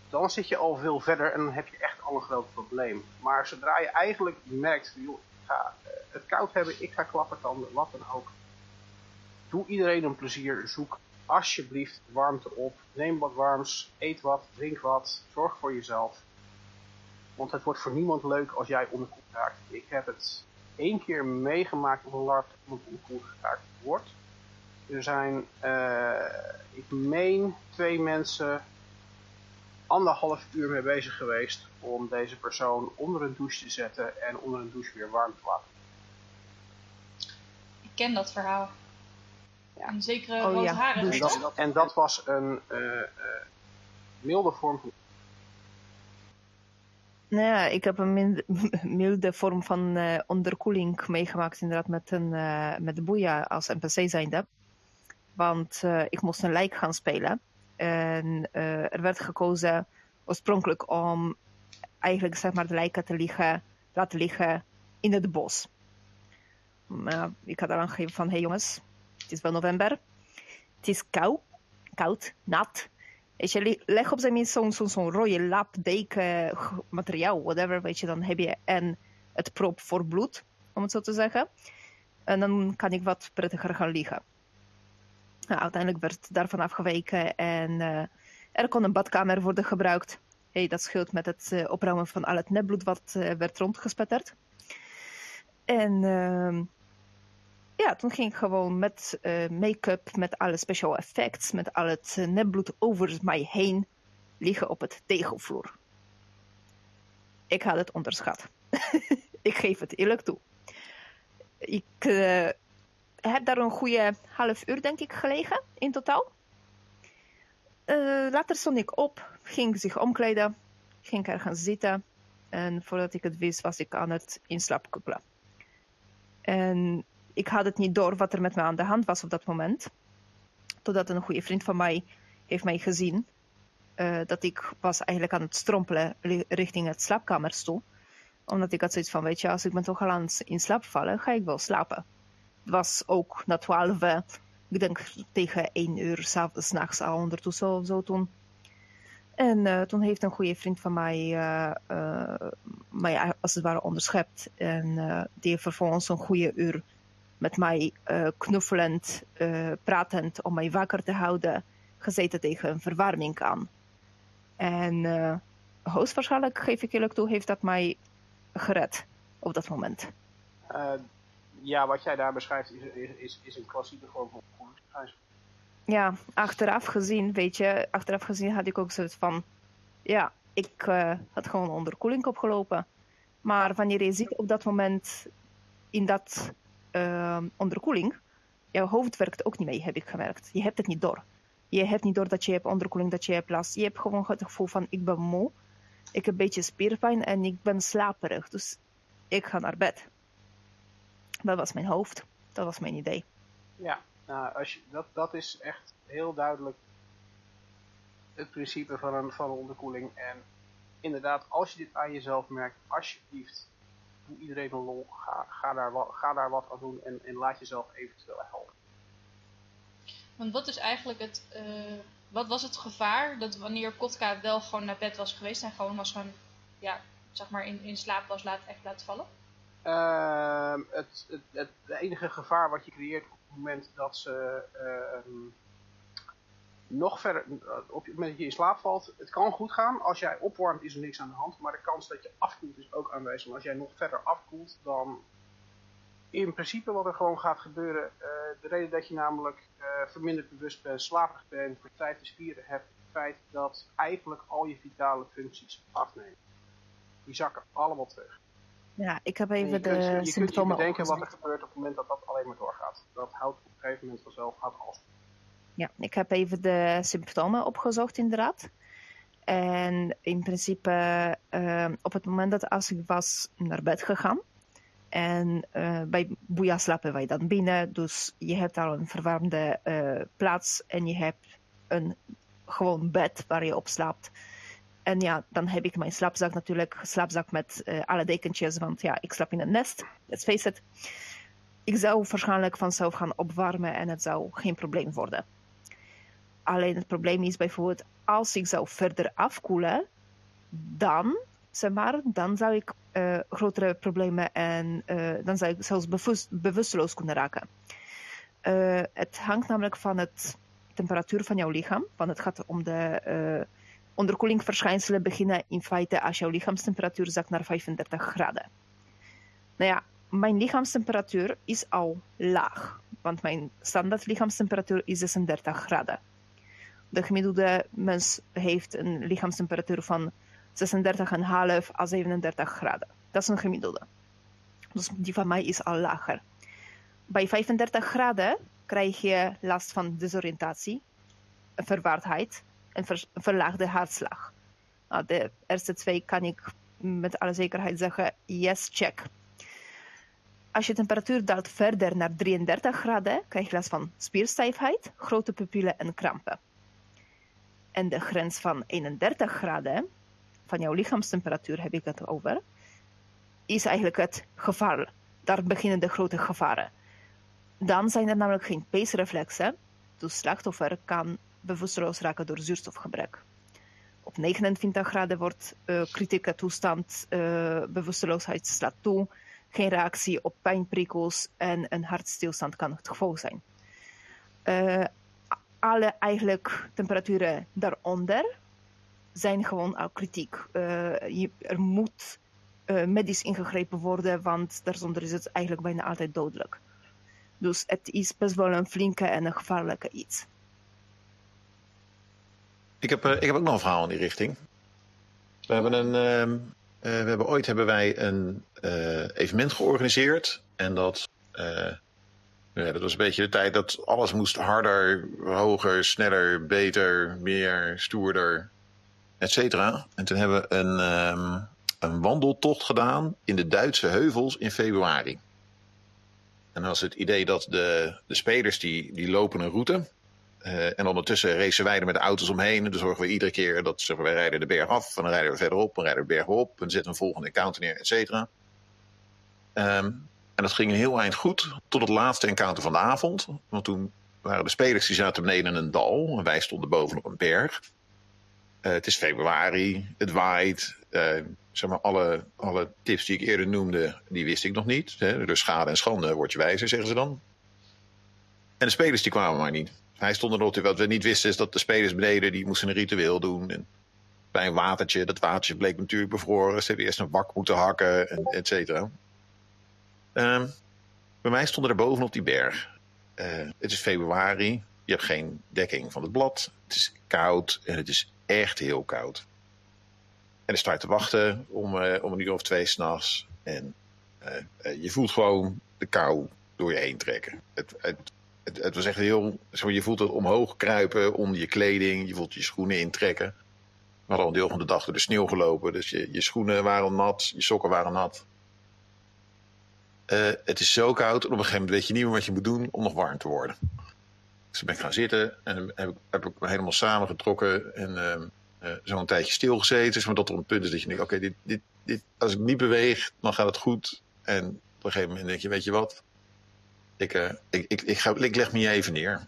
dan zit je al veel verder en dan heb je echt al een groot probleem. Maar zodra je eigenlijk merkt, joh, ik ga eh, het koud hebben, ik ga klappertanden, wat dan ook. Doe iedereen een plezier, zoek alsjeblieft warmte op. Neem wat warms, eet wat, drink wat, zorg voor jezelf. Want het wordt voor niemand leuk als jij onderkoeld raakt. Ik heb het één keer meegemaakt op een LARP dat onderkoeld geraakt wordt. Er zijn, eh, ik meen, twee mensen anderhalf uur mee bezig geweest om deze persoon onder een douche te zetten en onder een douche weer warm te laten. Ik ken dat verhaal. Ja. Een zekere Oh ja. En dat, en dat was een eh, eh, milde vorm van Nou ja, ik heb een milde vorm van eh, onderkoeling meegemaakt, inderdaad, met, een, eh, met de boeia als NPC zijnde. Want eh, ik moest een lijk gaan spelen. En eh, er werd gekozen oorspronkelijk om eigenlijk zeg maar, de lijken te liggen, laten liggen in het bos. Maar ik had al aangegeven van, hé hey jongens, het is wel november. Het is koud, koud, nat. Weet je, le- leg op zijn minst zo'n zo'n zo'n rode lap, deken, materiaal, whatever, weet je, dan heb je en het prop voor bloed, om het zo te zeggen. En dan kan ik wat prettiger gaan liggen. Nou, uiteindelijk werd daarvan afgeweken en eh, er kon een badkamer worden gebruikt. Hey, dat scheelt met het eh, opruimen van al het nepbloed wat eh, werd rondgespetterd. En ehm, ja, toen ging ik gewoon met make-up, met alle special effects, met al het nepbloed over mij heen liggen op het tegelvloer. Ik had het onderschat. ik geef het eerlijk toe. Ik heb daar een goede half uur, denk ik, gelegen in totaal. Eh, later stond ik op, ging zich omkleden, ging ergens zitten. En voordat ik het wist, was ik aan het inslaapkukkelen. En ik had het niet door wat er met me aan de hand was op dat moment. Totdat een goede vriend van mij heeft mij gezien. eh, dat ik was eigenlijk aan het strompelen ri- richting het slaapkamerstoel. Omdat ik had zoiets van, weet je, als ik ben toch al aan in slaap vallen, ga ik wel slapen. Was ook na twaalf, eh, ik denk tegen één uur s'avonds, nachts al ondertussen zo toen. En eh, toen heeft een goede vriend van mij eh, mij als het ware onderschept. En die heeft vervolgens een goede uur met mij knuffelend, pratend om mij wakker te houden, gezeten tegen een verwarming aan. En hoogstwaarschijnlijk, geef ik eerlijk toe, heeft dat mij gered op dat moment. Ja, wat jij daar beschrijft is, is, is, een klassieke vorm van koelingsverschijnsel. Ja, achteraf gezien, weet je, achteraf gezien had ik ook zoiets van, ja, ik eh, had gewoon onderkoeling opgelopen. Maar wanneer je zit op dat moment in dat eh, onderkoeling, jouw hoofd werkt ook niet mee, heb ik gemerkt. Je hebt het niet door. Je hebt niet door dat je hebt onderkoeling, dat je hebt last. Je hebt gewoon het gevoel van, ik ben moe, ik heb een beetje spierpijn en ik ben slaperig. Dus ik ga naar bed. Dat was mijn hoofd. Dat was mijn idee. Ja, Nou, als je, dat, dat is echt heel duidelijk het principe van een, van een onderkoeling. En inderdaad, als je dit aan jezelf merkt, alsjeblieft, doe iedereen een lol. Ga, ga, daar, wat, ga daar wat aan doen en, en laat jezelf eventueel helpen. Want wat is eigenlijk het, eh, wat was het gevaar dat wanneer Kotka wel gewoon naar bed was geweest en gewoon was gewoon, ja, zeg maar in, in slaap was laten, echt laten vallen? Ehm, het, het, het, de enige gevaar wat je creëert op het moment dat ze ehm, nog verder, op het moment dat je in slaap valt, het kan goed gaan. Als jij opwarmt is er niks aan de hand, maar de kans dat je afkoelt is ook aanwezig. als jij nog verder afkoelt, dan in principe wat er gewoon gaat gebeuren, uh, de reden dat je namelijk verminderd bewust bent, slaperig bent, verstijfde spieren hebt, het feit dat eigenlijk al je vitale functies afnemen. Die zakken allemaal terug. Ja, ik heb even je de kunt, je symptomen kunt je bedenken wat er gebeurt op het moment dat dat alleen maar doorgaat. Dat houdt op een gegeven moment vanzelf gaat als. Ja, ik heb even de symptomen opgezocht inderdaad. En in principe, eh, op het moment dat als ik was naar bed gegaan, en eh, bij Boeia slapen wij dan binnen, dus je hebt al een verwarmde eh, plaats en je hebt een gewoon bed waar je op slaapt. En ja, dan heb ik mijn slaapzak natuurlijk, slaapzak met eh, alle dekentjes, want ja, ik slaap in een nest, let's face it. Ik zou waarschijnlijk vanzelf gaan opwarmen en het zou geen probleem worden. Alleen het probleem is bijvoorbeeld, als ik zou verder afkoelen, dan, zeg maar, dan zou ik eh, grotere problemen en eh, dan zou ik zelfs bewust, bewusteloos kunnen raken. Het hangt namelijk van de temperatuur van jouw lichaam, want het gaat om de onderkoelingsverschijnselen beginnen in feite als jouw lichaamstemperatuur zakt naar 35 graden. Nou ja, mijn lichaamstemperatuur is al laag, want mijn standaard lichaamstemperatuur is 36 graden. De gemiddelde mens heeft een lichaamstemperatuur van 36,5 à 37 graden. Dat is een gemiddelde. Dus die van mij is al lager. Bij 35 graden krijg je last van desoriëntatie, verwaardheid en ver- verlaagde hartslag. Nou, de eerste twee kan ik met alle zekerheid zeggen, yes, check. Als je temperatuur daalt verder naar 33 graden, krijg je last van spierstijfheid, grote pupillen en krampen. En de grens van 31 graden, van jouw lichaamstemperatuur heb ik het over, is eigenlijk het gevaar. Daar beginnen de grote gevaren. Dan zijn er namelijk geen peesreflexen, dus slachtoffer kan bewusteloos raken door zuurstofgebrek. Op 29 graden wordt uh, kritieke toestand, uh, bewusteloosheid slaat toe, geen reactie op pijnprikkels en een hartstilstand kan het gevolg zijn. Uh, alle eigenlijk temperaturen daaronder zijn gewoon al kritiek. Je, er moet medisch ingegrepen worden, want daarzonder is het eigenlijk bijna altijd dodelijk. Dus het is best wel een flinke en een gevaarlijke iets. Ik heb, uh, ik heb ook nog een verhaal in die richting. We hebben, een, uh, uh, we hebben ooit hebben wij een evenement georganiseerd. En dat, ja, dat was een beetje de tijd dat alles moest harder, hoger, sneller, beter, meer, stoerder, et cetera. En toen hebben we een, um, een wandeltocht gedaan in de Duitse heuvels in februari. En dan was het idee dat de, de spelers die, die lopen een route. Uh, en ondertussen racen wij er met de auto's omheen. En dan zorgen we iedere keer dat maar, wij rijden de berg af. En dan rijden we verderop. Dan rijden we de berg op. En zetten een volgende encounter neer, et cetera. Um, en dat ging een heel eind goed. Tot het laatste encounter van de avond. Want toen waren de spelers die zaten beneden in een dal. En wij stonden bovenop een berg. Uh, het is februari. Het waait. Uh, zeg maar, alle, alle tips die ik eerder noemde, die wist ik nog niet. Hè? Dus schade en schande word je wijzer, zeggen ze dan. En de spelers die kwamen maar niet. Hij stond erop. Wat we niet wisten is dat de spelers beneden die moesten een ritueel doen. En bij een watertje, dat watertje bleek natuurlijk bevroren. Ze hebben eerst een wak moeten hakken, en et cetera. Um, bij mij stonden er boven op die berg. Uh, het is februari. Je hebt geen dekking van het blad. Het is koud en het is echt heel koud. En er staat te wachten om, uh, om een uur of twee s'nachts. En uh, je voelt gewoon de kou door je heen trekken. Het, het, het, het was echt heel. Je voelt het omhoog kruipen onder je kleding. Je voelt je schoenen intrekken. Hadden al een deel van de dag door de sneeuw gelopen. Dus je, je schoenen waren nat, je sokken waren nat. Uh, het is zo koud. En op een gegeven moment weet je niet meer wat je moet doen om nog warm te worden. Dus ben ik gaan zitten en heb ik, heb ik me helemaal samengetrokken en ehm eh, zo'n tijdje stilgezeten. Zeg maar dat er een punt is dat je denkt, oké, dit, dit, dit, als ik niet beweeg, dan gaat het goed. En op een gegeven moment denk je, weet je wat, ik, eh, ik, ik, ik, ga, ik leg me even neer.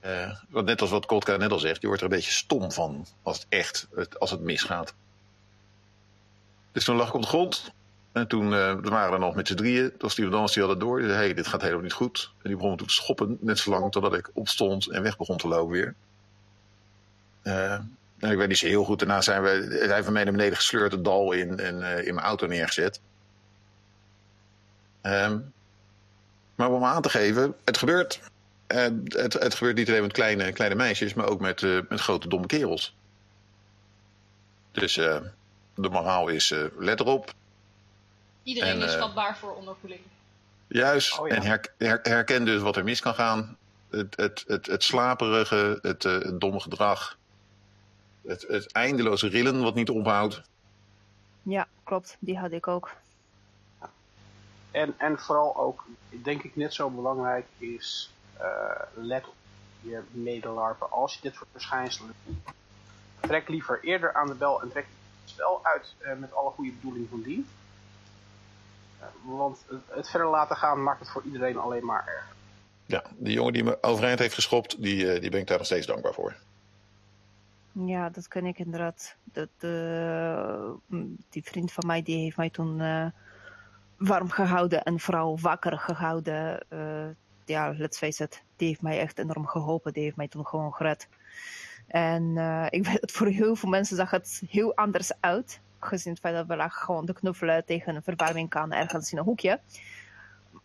Eh, want net als wat Kotka net al zegt, je wordt er een beetje stom van als het echt, als het misgaat. Dus toen lag ik op de grond. En toen eh, we waren er nog met z'n drieën. Toen was die die hadden door. Die zei, hey, dit gaat helemaal niet goed. En die begon toen te schoppen. Net zo lang totdat ik opstond en weg begon te lopen weer. En ik weet niet zo heel goed. Daarna zijn we, hij heeft me naar beneden gesleurd, het dal in. En in mijn auto neergezet. Ehm, maar om aan te geven, het gebeurt. Het, het gebeurt niet alleen met kleine, kleine meisjes, maar ook met, eh, met grote domme kerels. Dus eh, de moraal is, eh, let erop. Iedereen En, is vatbaar voor onderkoeling. Juist. Oh ja. En her- her- herken dus wat er mis kan gaan. Het, het, het, het slaperige, het, eh, het domme gedrag. Het, het eindeloze rillen wat niet ophoudt. Ja, klopt. Die had ik ook. En, en vooral ook, denk ik net zo belangrijk, is eh, let op je medelarpen. Als je dit soort verschijnselen ziet, trek liever eerder aan de bel en trek het spel uit eh, met alle goede bedoelingen van dien. Eh, want het, het verder laten gaan maakt het voor iedereen alleen maar erger. Ja, die jongen die me overeind heeft geschopt, die, eh, die ben ik daar nog steeds dankbaar voor. Ja, dat ken ik inderdaad. Dat, eh, mm, die vriend van mij die heeft mij toen eh, warm gehouden en vooral wakker gehouden. Eh, ja, let's face it, die heeft mij echt enorm geholpen. Die heeft mij toen gewoon gered. En eh, ik weet dat voor heel veel mensen zag het heel anders uit. Gezien het feit dat we lagen gewoon te knuffelen tegen een verwarming kan ergens in een hoekje.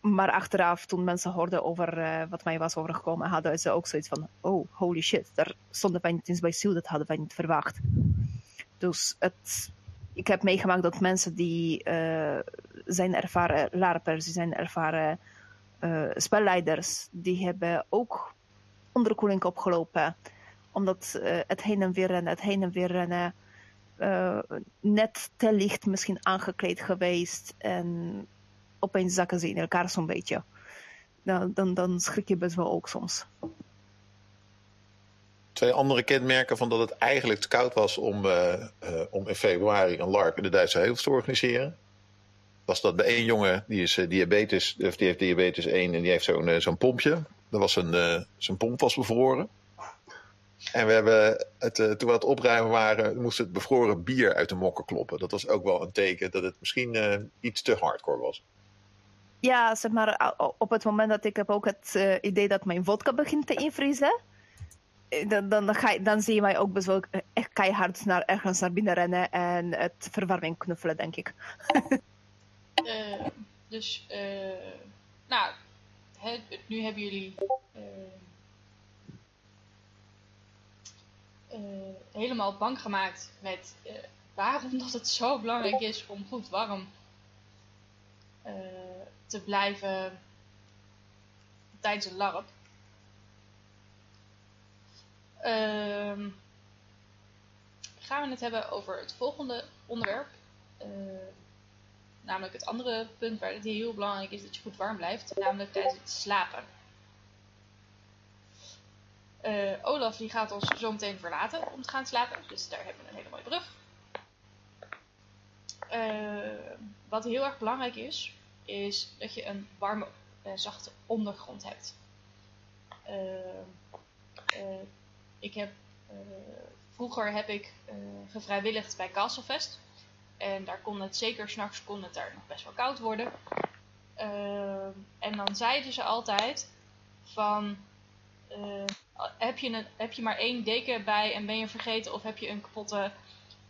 Maar achteraf, toen mensen hoorden over eh, wat mij was overgekomen, hadden ze ook zoiets van: oh, holy shit, daar stonden wij niet eens bij stil, dat hadden wij niet verwacht. Dus het, ik heb meegemaakt dat mensen die eh, zijn ervaren LARPers, die zijn ervaren eh, spelleiders, die hebben ook onderkoeling opgelopen. Omdat eh, het heen en weer rennen, het heen en weer rennen, net te licht misschien aangekleed geweest en opeens zakken ze in elkaar zo'n beetje. Dan, dan, dan schrik je best wel ook soms. Twee andere kenmerken van dat het eigenlijk te koud was om, eh, eh, om in februari een LARP in de Duitse heuvels te organiseren. Was dat bij één jongen, die, is, eh, diabetes, die heeft diabetes 1 en die heeft zo'n zo'n pompje. Dat was eh, zijn pomp was bevroren. En we hebben het, toen we het opruimen waren, moest het bevroren bier uit de mokken kloppen. Dat was ook wel een teken dat het misschien iets te hardcore was. Ja, zeg maar, op het moment dat ik heb ook het idee dat mijn vodka begint te invriezen, dan, dan, dan, ga je, dan zie je mij ook best wel eh, echt keihard naar, ergens naar binnen rennen en het verwarming knuffelen, denk ik. Eh, dus, eh, nou, nu hebben jullie eh, eh, helemaal bang gemaakt met eh, waarom dat het zo belangrijk is om goed warm eh, te blijven tijdens een LARP. Ehm, gaan we het hebben over het volgende onderwerp. Eh, namelijk het andere punt waar het heel belangrijk is dat je goed warm blijft, namelijk tijdens het slapen. Eh, Olaf die gaat ons zo meteen verlaten om te gaan slapen, dus daar hebben we een hele mooie brug. Eh, wat heel erg belangrijk is, is dat je een warme, eh, zachte ondergrond hebt. Eh, ik heb, eh, vroeger heb ik eh, gevrijwilligd bij Castlefest. En daar kon het zeker s'nachts kon het daar nog best wel koud worden. Ehm, en dan zeiden ze altijd van eh, heb, je een, heb je maar één deken bij en ben je vergeten of heb je een kapotte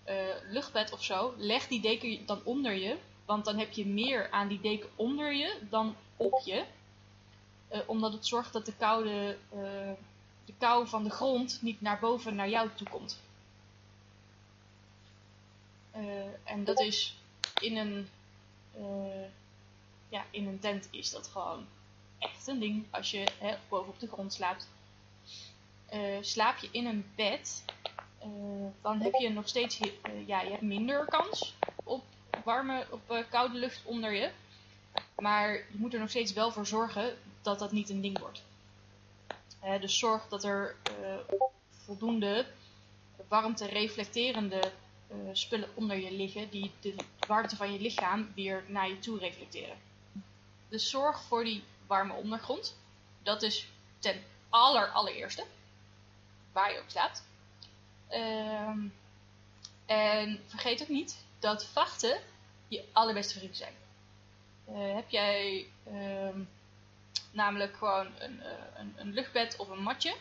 eh, luchtbed of zo, leg die deken dan onder je. Want dan heb je meer aan die deken onder je dan op je. Eh, omdat het zorgt dat de, koude, eh, de kou van de grond niet naar boven naar jou toe komt. Eh, en dat is in een, eh, ja, in een tent is dat gewoon echt een ding als je hè, boven op de grond slaapt. Eh, slaap je in een bed, dan heb je nog steeds ja, je hebt minder kans op warme, op koude lucht onder je. Maar je moet er nog steeds wel voor zorgen dat dat niet een ding wordt. Dus zorg dat er eh, voldoende warmte reflecterende eh, spullen onder je liggen die de warmte van je lichaam weer naar je toe reflecteren. Dus zorg voor die warme ondergrond. Dat is ten aller allereerste. Waar je ook staat. Ehm, en vergeet ook niet dat vachten je allerbeste vrienden zijn. Eh, heb jij ehm, namelijk gewoon een, eh, een, een luchtbed of een matje.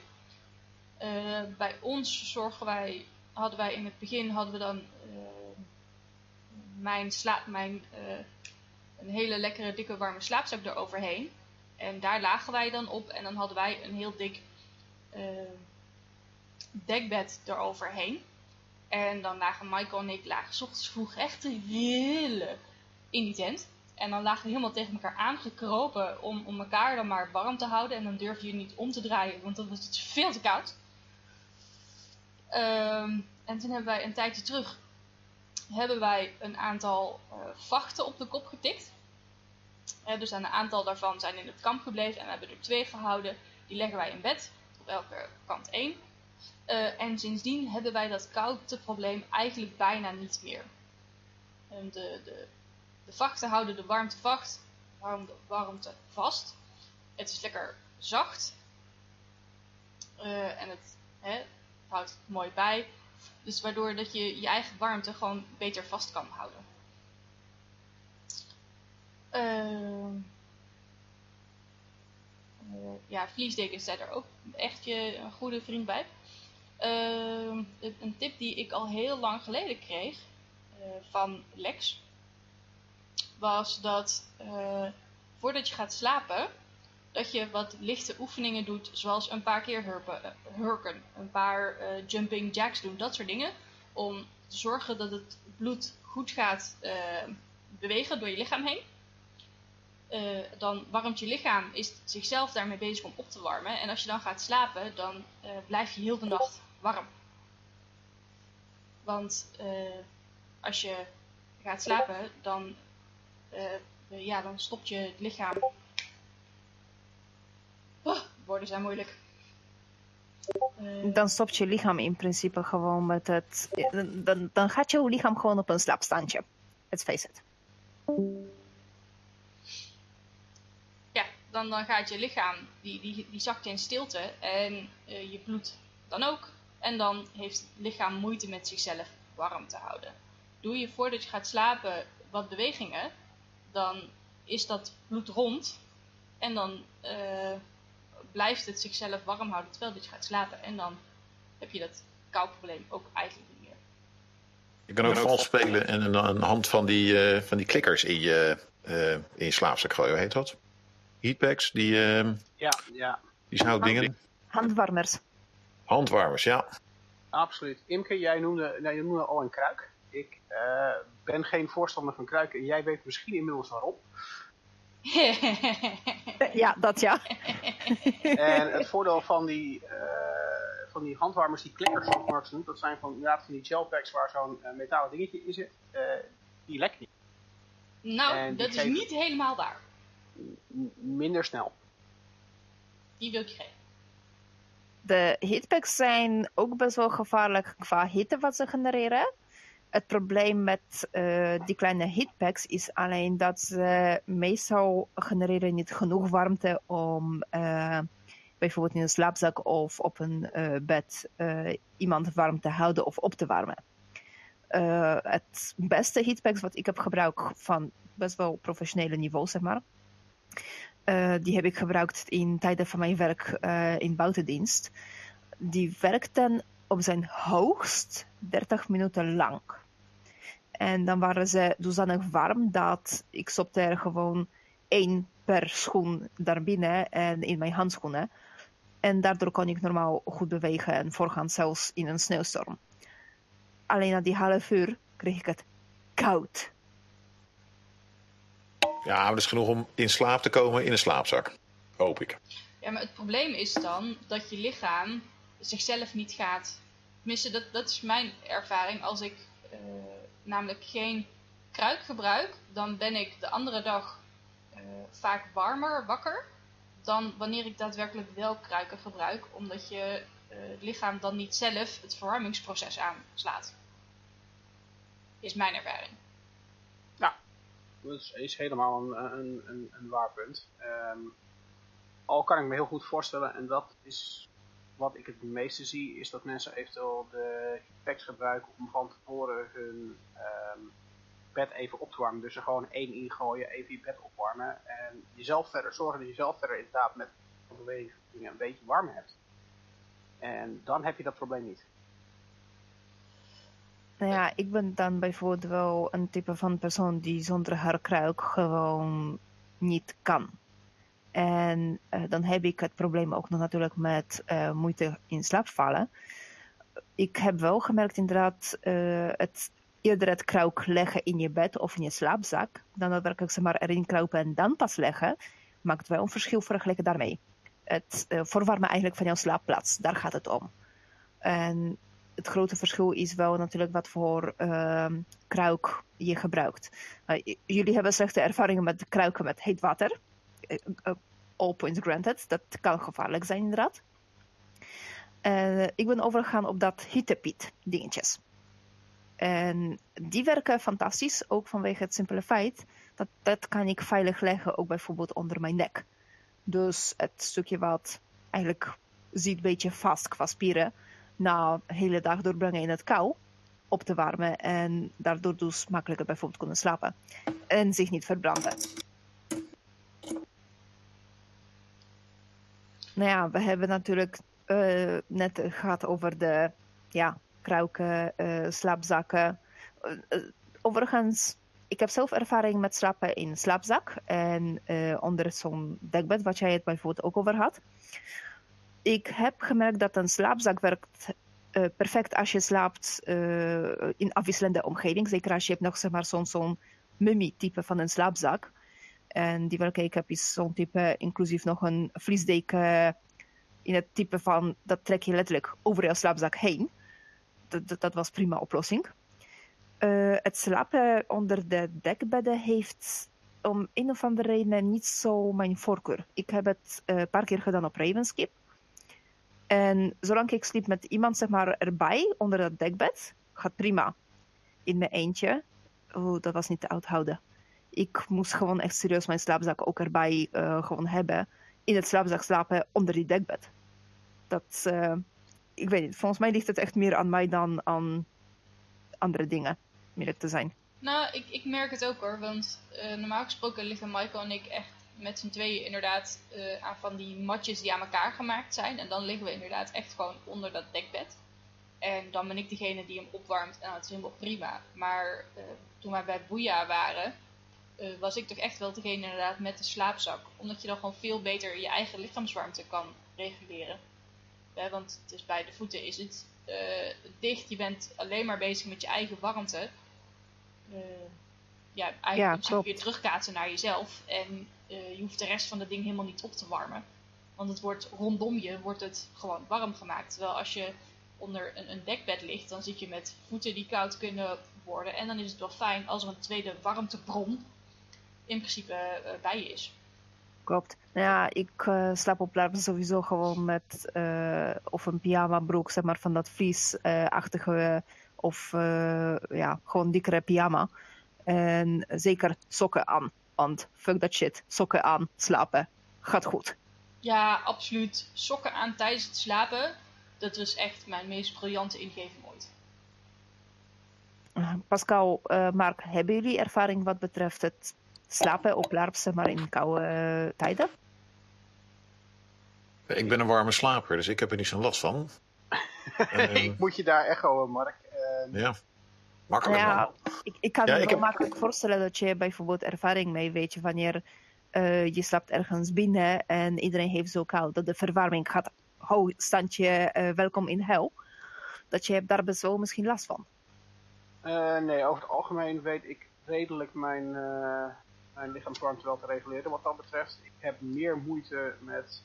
Eh, bij ons zorgen wij, hadden wij in het begin hadden we dan mijn, sla mijn een hele lekkere dikke warme slaapzak eroverheen. En daar lagen wij dan op en dan hadden wij een heel dik dekbed eroverheen. En dan lagen Michael en ik lagen s ochtends vroeg echt te rillen in die tent. En dan lagen we helemaal tegen elkaar aangekropen om, om elkaar dan maar warm te houden. En dan durfde je niet om te draaien, want dan was het veel te koud. Ehm, en toen hebben wij een tijdje terug hebben wij een aantal uh, vachten op de kop getikt. Uh, dus een aantal daarvan zijn in het kamp gebleven en we hebben er twee gehouden. Die leggen wij in bed, op elke kant één. Uh, en sindsdien hebben wij dat kouteprobleem eigenlijk bijna niet meer. De, de, de vachten houden de warmte, vacht, warmte, vast. Het is lekker zacht. Uh, en het hè, houdt mooi bij. Dus waardoor dat je je eigen warmte gewoon beter vast kan houden. Uh, uh, ja, vliesdekens zijn er ook echt je een goede vriend bij. Uh, een tip die ik al heel lang geleden kreeg uh, van Lex was dat uh, voordat je gaat slapen, dat je wat lichte oefeningen doet, zoals een paar keer hurpen, hurken, een paar jumping jacks doen, dat soort dingen, om te zorgen dat het bloed goed gaat bewegen door je lichaam heen. Dan warmt je lichaam, is zichzelf daarmee bezig om op te warmen. En als je dan gaat slapen, dan blijf je heel de nacht warm. Want als je gaat slapen, dan, ja, dan stopt je het lichaam. Oh, woorden zijn moeilijk. dan stopt je lichaam in principe gewoon met het. Dan, dan gaat je lichaam gewoon op een slaapstandje. Let's face it. dan, dan gaat je lichaam, die, die, die zakt in stilte en uh, je bloed dan ook. En dan heeft het lichaam moeite met zichzelf warm te houden. Doe je voordat je gaat slapen wat bewegingen, dan is dat bloed rond en dan uh, blijft het zichzelf warm houden terwijl je gaat slapen. En dan heb je dat koudprobleem ook eigenlijk niet meer. Je kan ook vals spelen en een, een hand van die, uh, van die klikkers in je, in je slaapzak gooien, heet dat? heatpacks, die, uh, ja, ja. die houtdingen. Handwarmers. Handwarmers, ja. Absoluut. Imke, jij noemde, nou, je noemde al een kruik. Ik uh, ben geen voorstander van kruiken en jij weet misschien inmiddels waarom. ja, dat ja. en het voordeel van die, uh, van die handwarmers, die klikkers zoals Mark noemt, dat zijn van, inderdaad van die gelpacks waar zo'n uh, metalen dingetje in zit, die lekt niet. Nou, dat is niet helemaal waar minder snel. Die wil ik geven. De heatpacks zijn ook best wel gevaarlijk qua hitte wat ze genereren. Het probleem met uh, die kleine heatpacks is alleen dat ze meestal genereren niet genoeg warmte om uh, bijvoorbeeld in een slaapzak of op een uh, bed iemand warm te houden of op te warmen. het beste heatpacks wat ik heb gebruikt van best wel professionele niveau, zeg maar, die heb ik gebruikt in tijden van mijn werk in buitendienst. Die werkten op zijn hoogst 30 minuten lang. En dan waren ze dusdanig warm dat ik stopte er gewoon één per schoen daarbinnen en in mijn handschoenen. En daardoor kon ik normaal goed bewegen en voorgaan zelfs in een sneeuwstorm. Alleen na die half uur kreeg ik het koud. Ja, maar dat is genoeg om in slaap te komen in een slaapzak. Hoop ik. Ja, maar het probleem is dan dat je lichaam zichzelf niet gaat. Tenminste, dat, dat is mijn ervaring. Als ik uh, namelijk geen kruik gebruik, dan ben ik de andere dag uh, vaak warmer wakker dan wanneer ik daadwerkelijk wel kruiken gebruik, omdat je uh, het lichaam dan niet zelf het verwarmingsproces aanslaat. Is mijn ervaring. Ja, dat is, helemaal een, een, een, een waar punt. Ehm, al kan ik me heel goed voorstellen, en dat is wat ik het meeste zie, is dat mensen eventueel de packs gebruiken om van tevoren hun ehm, bed even op te warmen. Dus er gewoon één ingooien, even je bed opwarmen. En jezelf verder zorgen dat je jezelf verder inderdaad met bewegingen een beetje warm hebt. En dan heb je dat probleem niet. Nou ja, ik ben dan bijvoorbeeld wel een type van persoon die zonder haar kruik gewoon niet kan. En uh, dan heb ik het probleem ook nog natuurlijk met uh, moeite in slaap vallen. Ik heb wel gemerkt inderdaad, uh, het, eerder het kruik leggen in je bed of in je slaapzak, dan daadwerkelijk ze maar erin kruipen en dan pas leggen, maakt wel een verschil vergeleken daarmee. Het verwarmen eigenlijk van jouw slaapplaats, daar gaat het om. En het grote verschil is wel natuurlijk wat voor uh, kruik je gebruikt. Jullie hebben slechte ervaringen met kruiken met heet water. Uh, all points granted. Dat kan gevaarlijk zijn inderdaad. ik ben overgegaan op dat hittepiet dingetjes. En die werken fantastisch, ook vanwege het simpele feit dat dat kan ik veilig leggen, ook bijvoorbeeld onder mijn nek. Dus het stukje wat eigenlijk zit een beetje vast qua spieren, na een hele dag doorbrengen in het kou op te warmen en daardoor dus makkelijker bijvoorbeeld kunnen slapen en zich niet verbranden. Nou ja, we hebben natuurlijk uh, net gehad over de ja, kruiken, uh, slaapzakken. Uh, overigens, ik heb zelf ervaring met slapen in slaapzak en onder zo'n dekbed, wat jij het bijvoorbeeld ook over had ik heb gemerkt dat een slaapzak werkt perfect als je slaapt in afwisselende omgeving. Zeker als je hebt nog zeg maar, zo'n zo'n mummie-type van een slaapzak. En die welke is zo'n type, inclusief nog een vliesdeken in het type van, dat trek je letterlijk over je slaapzak heen. Dat, dat, was prima oplossing. Uh, het slapen onder de dekbedden heeft om een of andere reden niet zo mijn voorkeur. Ik heb het een paar keer gedaan op Ravenskip. En zolang ik sliep met iemand zeg maar, erbij, onder dat dekbed, gaat prima. In mijn eentje, oh, dat was niet te oud houden. Ik moest gewoon echt serieus mijn slaapzak ook erbij uh, gewoon hebben. In het slaapzak slapen onder die dekbed. Dat, uh, ik weet niet, volgens mij ligt het echt meer aan mij dan aan andere dingen, meer te zijn. Nou, ik, ik merk het ook hoor, want uh, normaal gesproken liggen Michael en ik echt met z'n tweeën inderdaad aan van die matjes die aan elkaar gemaakt zijn. En dan liggen we inderdaad echt gewoon onder dat dekbed. En dan ben ik degene die hem opwarmt en dat is helemaal prima. Maar toen wij bij Boeia waren, uh, was ik toch echt wel degene inderdaad met de slaapzak. Omdat je dan gewoon veel beter je eigen lichaamswarmte kan reguleren. Ja, want het is bij de voeten is het dicht, je bent alleen maar bezig met je eigen warmte. ja, eigenlijk ja, weer terugkaatsen naar jezelf. En uh, je hoeft de rest van het ding helemaal niet op te warmen. Want het wordt rondom je wordt het gewoon warm gemaakt. Terwijl als je onder een, een dekbed ligt, dan zit je met voeten die koud kunnen worden. En dan is het wel fijn als er een tweede warmtebron in principe uh, bij je is. Klopt. Nou ja, ik uh, slaap op larven sowieso gewoon met uh, of een pyjama broek, zeg maar, van dat vliesachtige of ja, gewoon dikkere pyjama. En zeker sokken aan. Want fuck dat shit. Sokken aan, slapen. Gaat goed. Ja, absoluut. Sokken aan tijdens het slapen. Dat was echt mijn meest briljante ingeving ooit. Pascal, Mark, hebben jullie ervaring wat betreft het slapen op LARP, maar in koude uh, tijden? Ik ben een warme slaper, dus ik heb er niet zo'n last van. ik moet je daar echo, Mark. ja. Makkelijk ja, ik, ik kan me wel heb... makkelijk voorstellen dat je bijvoorbeeld ervaring mee weet je wanneer uh, je slaapt ergens binnen en iedereen heeft zo koud dat de verwarming gaat ho standje uh, welkom in hel dat je hebt daar best wel misschien last van uh, nee over het algemeen weet ik redelijk mijn, mijn lichaamswarmte wel te reguleren wat dat betreft ik heb meer moeite met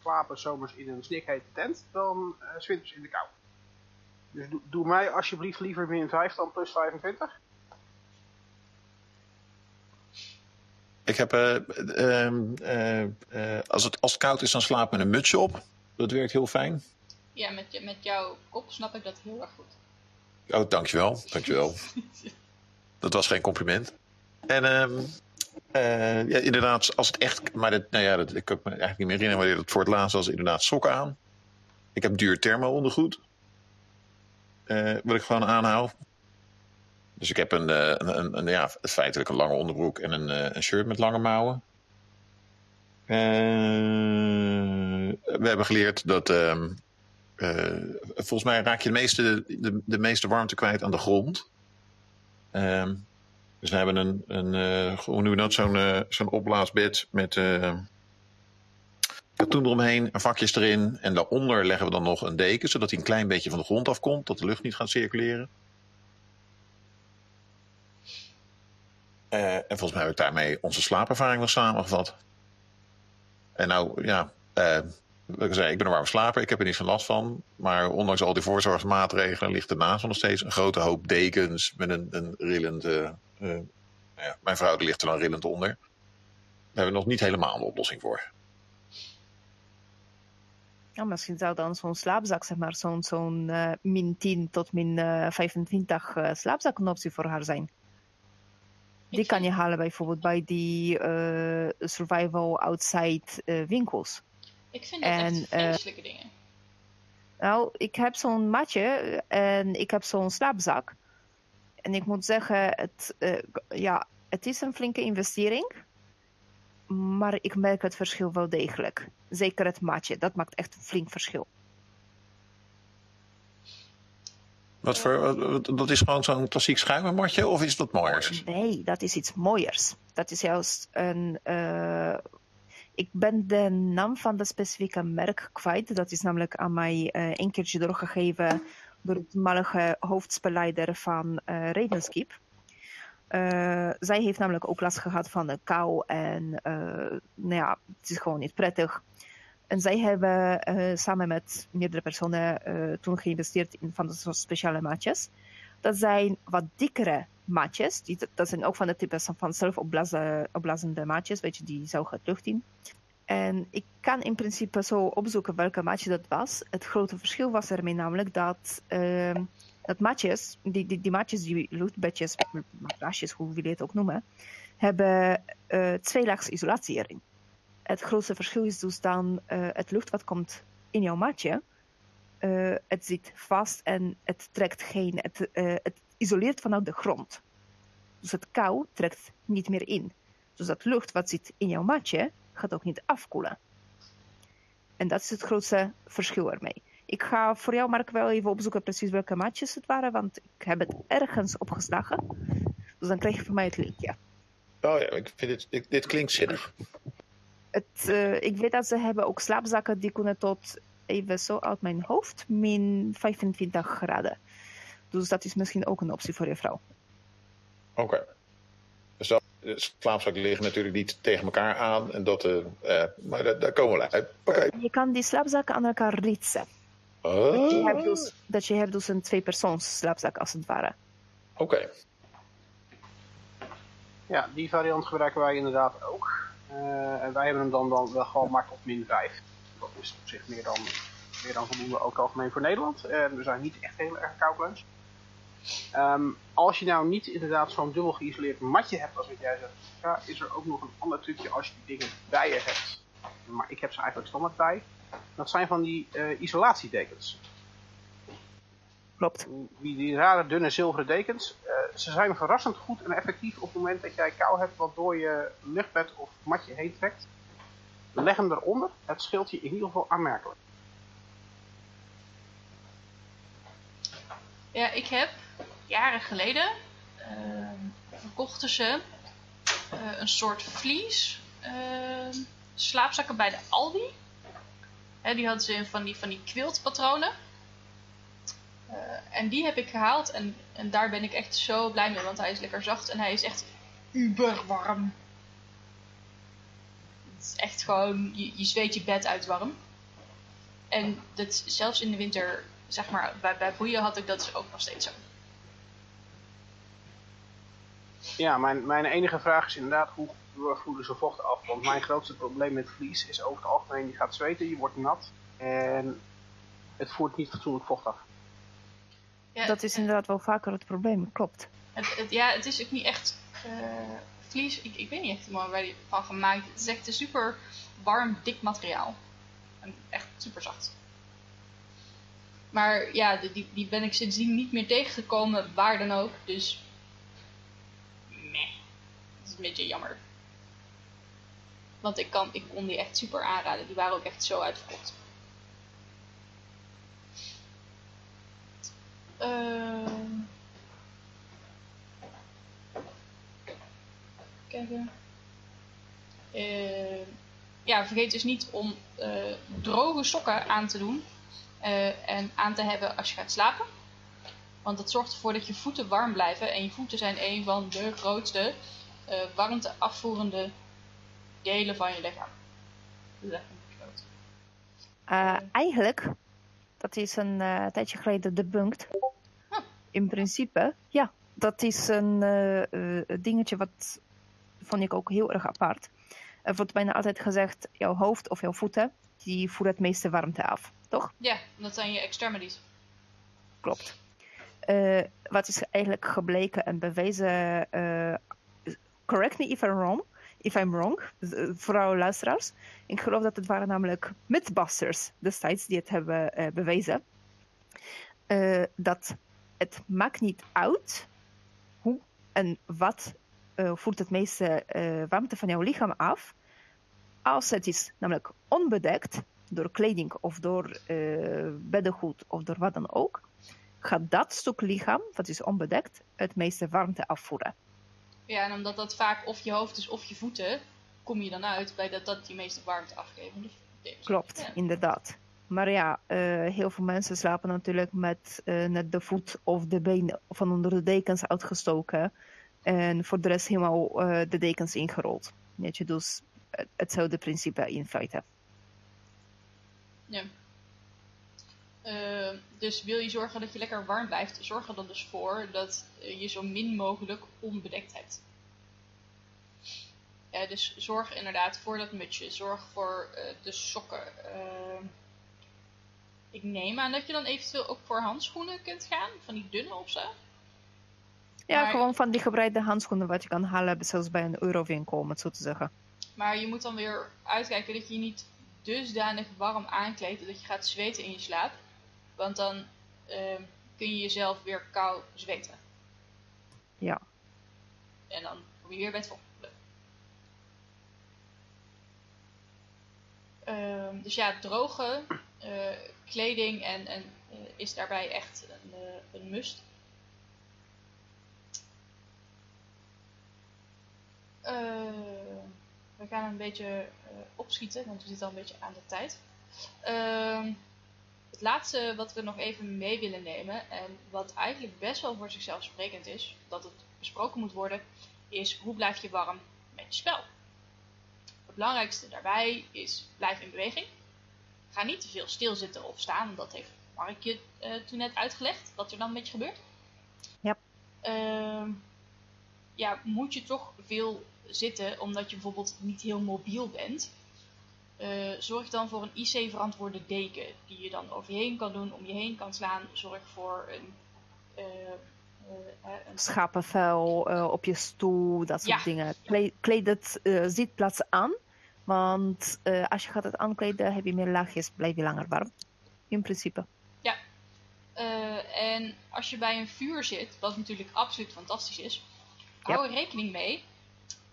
slapen zomers in een snikhete tent dan uh, winters in de kou dus doe, doe mij alsjeblieft liever min 5 dan plus 25. Ik heb, eh, ehm, eh, eh, als, het, als het koud is, dan slaap ik met een mutsje op. Dat werkt heel fijn. Ja, met, je- met jouw kop snap ik dat heel erg goed. Oh, dankjewel. Dankjewel. dat was geen compliment. En ehm, eh, ja, inderdaad, als het echt... Maar dat, nou ja, dat, ik kan me eigenlijk niet meer herinneren wanneer dat voor het laatst was. Inderdaad, sokken aan. Ik heb duur thermo-ondergoed. eh, wat ik gewoon aanhoud. Dus ik heb een, eh, een, een, een- ja, feitelijk een lange onderbroek en een, een shirt met lange mouwen. We hebben geleerd dat... ehm, eh, volgens mij raak je de meeste, de, de meeste warmte kwijt aan de grond. Ehm, dus we hebben een, een hoe noemen we dat, zo'n eh, zo'n opblaasbed met eh katoen eromheen, en vakjes erin. En daaronder leggen we dan nog een deken, zodat hij een klein beetje van de grond afkomt, dat de lucht niet gaat circuleren. En volgens mij heb ik daarmee onze slaapervaring nog samengevat. En nou, ja, ik zei, ik ben een warm slaper, ik heb er niet van last van. Maar ondanks al die voorzorgsmaatregelen ligt ernaast nog steeds een grote hoop dekens met een, een eh, eh, ja, mijn vrouw die ligt er dan rillend onder. Daar hebben we nog niet helemaal een oplossing voor. Ja, misschien zou dan zo'n slaapzak, zeg maar, zo'n zo'n eh, min 10 tot min eh, 25 eh, slaapzak een optie voor haar zijn. Die kan je halen bijvoorbeeld bij die survival outside winkels. Ik vind dat En, echt vreselijke dingen. Nou, ik heb zo'n matje en ik heb zo'n slaapzak. En ik moet zeggen, het, eh, ja, het is een flinke investering. Maar ik merk het verschil wel degelijk. Zeker het matje, dat maakt echt een flink verschil. Wat voor, dat is gewoon zo'n klassiek schuimermatje of is dat mooiers? Nee, dat is iets mooiers. Dat is juist een. eh, ik ben de naam van de specifieke merk kwijt. Dat is namelijk aan mij eh een keertje doorgegeven door de toenmalige hoofdspelleider van eh Ravenskeep. Eh, zij heeft namelijk ook last gehad van de kou en eh, nou ja, het is gewoon niet prettig. En zij hebben eh, samen met meerdere personen eh, toen geïnvesteerd in van soort speciale maatjes. Dat zijn wat dikkere maatjes. Die, dat zijn ook van de types van zelf opblazen, opblazende maatjes. Weet je, die zuigen lucht in. En ik kan in principe zo opzoeken welke maatje dat was. Het grote verschil was ermee namelijk dat, ehm, dat maatjes, die, die, die die luchtbedjes, matrasjes, hoe wil je het ook noemen, hebben eh twee laags isolatie erin. Het grootste verschil is dus dan eh, het lucht wat komt in jouw maatje. Eh, het zit vast en het trekt geen, het, het isoleert vanuit de grond. Dus het kou trekt niet meer in. Dus dat lucht wat zit in jouw matje gaat ook niet afkoelen. En dat is het grootste verschil ermee. Ik ga voor jou, Mark, wel even opzoeken precies welke matjes het waren, want ik heb het ergens opgeslagen. Dus dan krijg je van mij het linkje. Oh ja, ik vind dit, dit, dit klinkt zinnig. Het, eh, ik weet dat ze hebben ook slaapzakken die kunnen tot, even zo uit mijn hoofd, min 25 graden. Dus dat is misschien ook een optie voor je vrouw. Oké. Dus dat, de slaapzakken liggen natuurlijk niet tegen elkaar aan. En dat, eh, eh, maar daar, daar komen we uit. Oké. Je kan die slaapzakken aan elkaar ritsen. Dat je hebt Oh, dus, dat je hebt dus een tweepersoons slaapzak als het ware. Oké. Ja, die variant gebruiken wij inderdaad ook. Eh, en wij hebben hem dan, dan wel gewoon maar tot min 5. Dat is op zich meer dan, meer dan voldoende ook algemeen voor Nederland. We zijn niet echt heel erg koudlens. Ehm als je nou niet inderdaad zo'n dubbel geïsoleerd matje hebt als wat jij zegt, ja, is er ook nog een ander trucje als je die dingen bij je hebt. Maar ik heb ze eigenlijk standaard bij. Dat zijn van die eh, isolatiedekens. Klopt. die, die rare dunne zilveren dekens. eh, ze zijn verrassend goed en effectief op het moment dat jij kou hebt wat door je luchtbed of matje heen trekt. Leg hem eronder. Het scheelt je in ieder geval aanmerkelijk. Ja, ik heb jaren geleden ehm, verkochten ze eh, een soort vlies ehm, slaapzakken bij de Aldi. Die hadden ze in van die, van die quiltpatronen. Eh, en die heb ik gehaald en, en daar ben ik echt zo blij mee, want hij is lekker zacht en hij is echt uber warm. Het is echt gewoon, je, je zweet je bed uit warm. En dat, zelfs in de winter, zeg maar, bij, bij boeien had ik dat dus ook nog steeds zo. Ja, mijn, mijn enige vraag is inderdaad hoe voeden ze vocht af? Want mijn grootste probleem met vlies is over het algemeen, je gaat zweten, je wordt nat en het voert niet fatsoenlijk vocht af. Ja, Dat is inderdaad wel vaker het probleem, klopt. Het, het- ja, het is ook niet echt eh, vlies. Ik, ik weet niet echt helemaal waar die van gemaakt is. Het is echt een super warm, dik materiaal. En echt super zacht. Maar ja, die, die, die ben ik sindsdien niet meer tegengekomen, waar dan ook. Dus. Een beetje jammer. Want ik, kan, ik kon die echt super aanraden. Die waren ook echt zo uitverkocht. Ehm kijken. Eh, ja, vergeet dus niet om eh, droge sokken aan te doen eh, en aan te hebben als je gaat slapen. Want dat zorgt ervoor dat je voeten warm blijven. En je voeten zijn een van de grootste eh warmte afvoerende delen van je lichaam. Eh, eigenlijk, dat is een eh, tijdje geleden debunked. Huh. In principe, ja, dat is een dingetje wat vond ik ook heel erg apart. Er wordt bijna altijd gezegd, jouw hoofd of jouw voeten, die voeren het meeste warmte af, toch? Ja, dat zijn je extremities. Klopt. Wat is eigenlijk gebleken en bewezen, correct me if I'm wrong, if I'm wrong, luisteraars. Ik geloof dat het waren namelijk Mythbusters destijds die het hebben eh, bewezen. Eh, dat het maakt niet uit hoe en wat eh, voert het meeste warmte van jouw lichaam af. Als het is namelijk onbedekt door kleding of door beddengoed of door wat dan ook, gaat dat stuk lichaam, wat is onbedekt, het meeste warmte afvoeren. Ja, en omdat dat vaak of je hoofd is of je voeten, kom je dan uit bij dat dat die meeste warmte afgeven. Dus, Klopt, Ja. inderdaad. Maar ja, eh, heel veel mensen slapen natuurlijk met eh, net de voet of de been van onder de dekens uitgestoken. En voor de rest helemaal eh, de dekens ingerold. Weet je, dus hetzelfde principe in feite. Ja. Eh, dus wil je zorgen dat je lekker warm blijft, zorg er dan dus voor dat eh, je zo min mogelijk onbedekt hebt. Ja, dus zorg inderdaad voor dat mutsje, zorg voor eh, de sokken. Ik neem aan dat je dan eventueel ook voor handschoenen kunt gaan, van die dunne of zo. Ja, Maar- gewoon van die gebreide handschoenen wat je kan halen, zelfs bij een eurowinkel, om het zo te zeggen. Maar je moet dan weer uitkijken dat je je niet dusdanig warm aankleedt dat je gaat zweten in je slaap. Want dan eh, kun je jezelf weer kou zweten. Ja. En dan kom je weer bij het volgende. Ehm, dus ja, droge eh, kleding en, en, eh, is daarbij echt een, eh, een must. We gaan een beetje opschieten, want we zitten al een beetje aan de tijd. Ehm, het laatste wat we nog even mee willen nemen, en wat eigenlijk best wel voor zichzelf sprekend is, dat het besproken moet worden, is hoe blijf je warm met je spel. Het belangrijkste daarbij is blijf in beweging. Ga niet te veel stilzitten of staan, dat heeft Mark je eh, toen net uitgelegd, wat er dan met je gebeurt. Ja. Ehm, ja, moet je toch veel zitten omdat je bijvoorbeeld niet heel mobiel bent, eh, zorg dan voor een IC-verantwoorde deken die je dan over je heen kan doen, om je heen kan slaan. Zorg voor een, eh, eh, eh, een Schapenvel op je stoel, dat soort Ja. dingen. Kleed, kleed het zitplaats aan, want als je gaat het aankleden, heb je meer laagjes, blijf je langer warm. In principe. Eh, en als je bij een vuur zit, wat natuurlijk absoluut fantastisch is, Ja. hou er rekening mee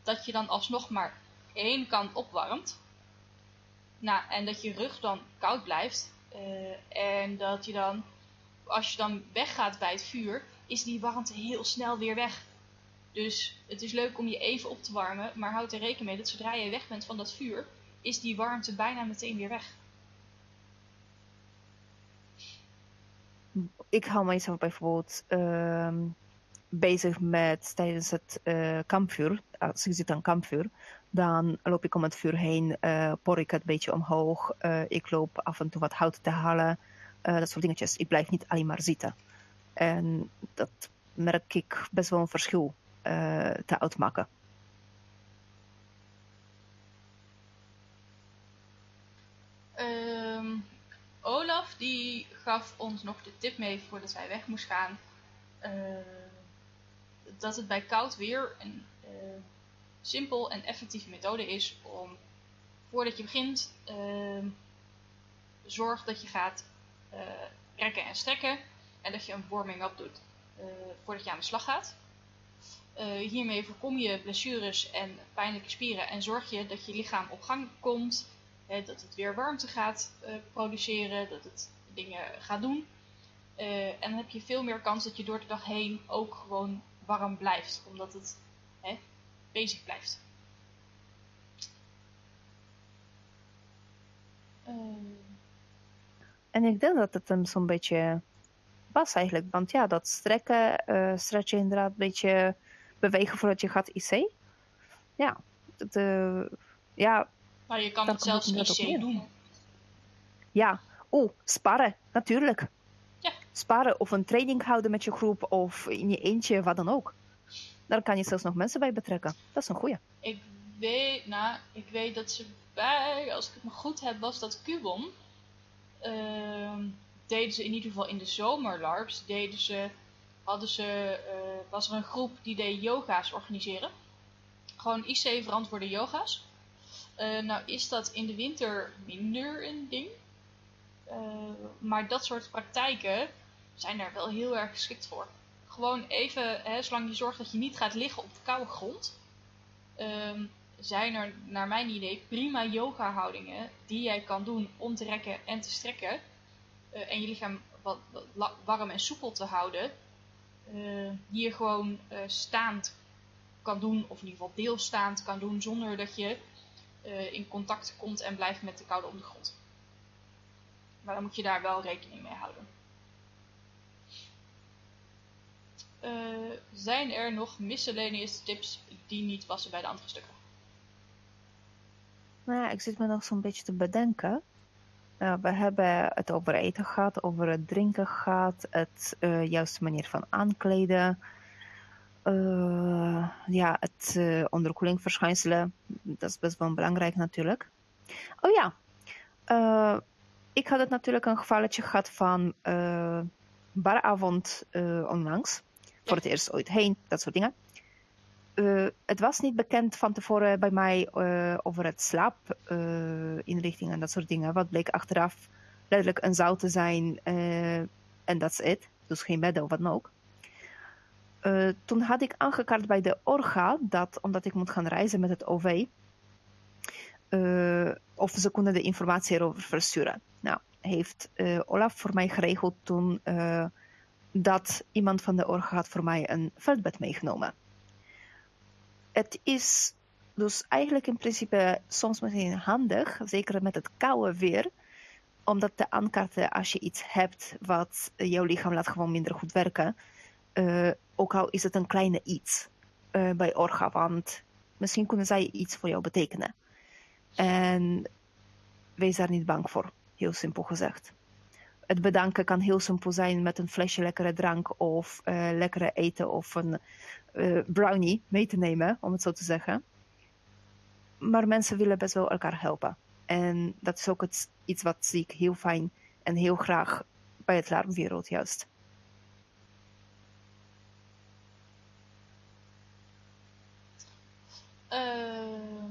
dat je dan alsnog maar één kant opwarmt. Nou, en dat je rug dan koud blijft. Eh, en dat je dan, als je dan weggaat bij het vuur, is die warmte heel snel weer weg. Dus het is leuk om je even op te warmen, maar houd er rekening mee dat zodra je weg bent van dat vuur, is die warmte bijna meteen weer weg. Ik hou mijzelf bijvoorbeeld ehm, bezig met tijdens het eh, kampvuur. Als ik zit aan kampvuur, dan loop ik om het vuur heen, eh por ik het een beetje omhoog. eh, ik loop af en toe wat hout te halen. eh, dat soort dingetjes. Ik blijf niet alleen maar zitten. En dat merk ik best wel een verschil te uitmaken. Ehm, Olaf die gaf ons nog de tip mee voordat wij weg moest gaan. dat het bij koud weer eh, simpel en effectieve methode is om voordat je begint, ehm, zorg dat je gaat eh, rekken en strekken en dat je een warming-up doet eh, voordat je aan de slag gaat. Eh, hiermee voorkom je blessures en pijnlijke spieren en zorg je dat je lichaam op gang komt Hè, dat het weer warmte gaat produceren, dat het dingen gaat doen. En dan heb je veel meer kans dat je door de dag heen ook gewoon warm blijft, omdat het bezig blijft. Eh, En ik denk dat het hem zo'n beetje was eigenlijk. Want ja, dat strekken, eh stretchen inderdaad, een beetje bewegen voordat je gaat IC. Ja, dat, eh, ja, maar je kan het zelfs IC doen. ja. Oeh, sparren, natuurlijk. Ja. Sparren of een training houden met je groep of in je eentje, wat dan ook. Daar kan je zelfs nog mensen bij betrekken. Dat is een goeie. Ik weet, nou, ik weet dat ze bij, als ik het me goed heb, was dat Cubon. Ehm, deden ze in ieder geval in de zomerlarps, deden ze, hadden ze, eh, was er een groep die deed yoga's organiseren. Gewoon IC verantwoorde yoga's. Eh, nou is dat in de winter minder een ding. Eh, maar dat soort praktijken zijn daar wel heel erg geschikt voor. Gewoon even, hè, zolang je zorgt dat je niet gaat liggen op de koude grond ehm, zijn er naar mijn idee prima yoga houdingen die jij kan doen om te rekken en te strekken. eh, en je lichaam wat, warm en soepel te houden. eh, die je gewoon eh, staand kan doen, of in ieder geval deelstaand kan doen, zonder dat je in contact komt en blijft met de koude ondergrond. Maar dan moet je daar wel rekening mee houden. Eh, zijn er nog miscellaneous tips die niet passen bij de andere stukken? Nou ja, ik zit me nog zo'n beetje te bedenken. Uh, we hebben het over eten gehad, over het drinken gehad, het uh, juiste manier van aankleden. Uh, ja, het uh, onderkoelingverschijnselen, dat is best wel belangrijk natuurlijk. Oh ja, ik had het natuurlijk een gevalletje gehad van baravond onlangs. Voor het eerst ooit heen, dat soort dingen. Uh, het was niet bekend van tevoren bij mij uh, over het slaapinrichting uh, en dat soort dingen. Wat bleek achteraf letterlijk een zaal te zijn en that's it. Dus geen bedden of wat dan ook. toen had ik aangekaart bij de Orga dat omdat ik moet gaan reizen met het OV, of ze konden de informatie erover versturen. Nou, heeft Olaf voor mij geregeld toen dat iemand van de Orga had voor mij een veldbed meegenomen het is dus eigenlijk in principe soms misschien handig, zeker met het koude weer, om dat te aankaarten als je iets hebt wat jouw lichaam laat gewoon minder goed werken. Uh, ook al is het een kleine iets uh, bij Orga, want misschien kunnen zij iets voor jou betekenen. En wees daar niet bang voor, heel simpel gezegd. Het bedanken kan heel simpel zijn met een flesje lekkere drank of uh, lekkere eten of een uh, brownie mee te nemen, om het zo te zeggen. Maar mensen willen best wel elkaar helpen. En dat is ook iets wat zie ik heel fijn en heel graag bij het larmwereld juist. Uh,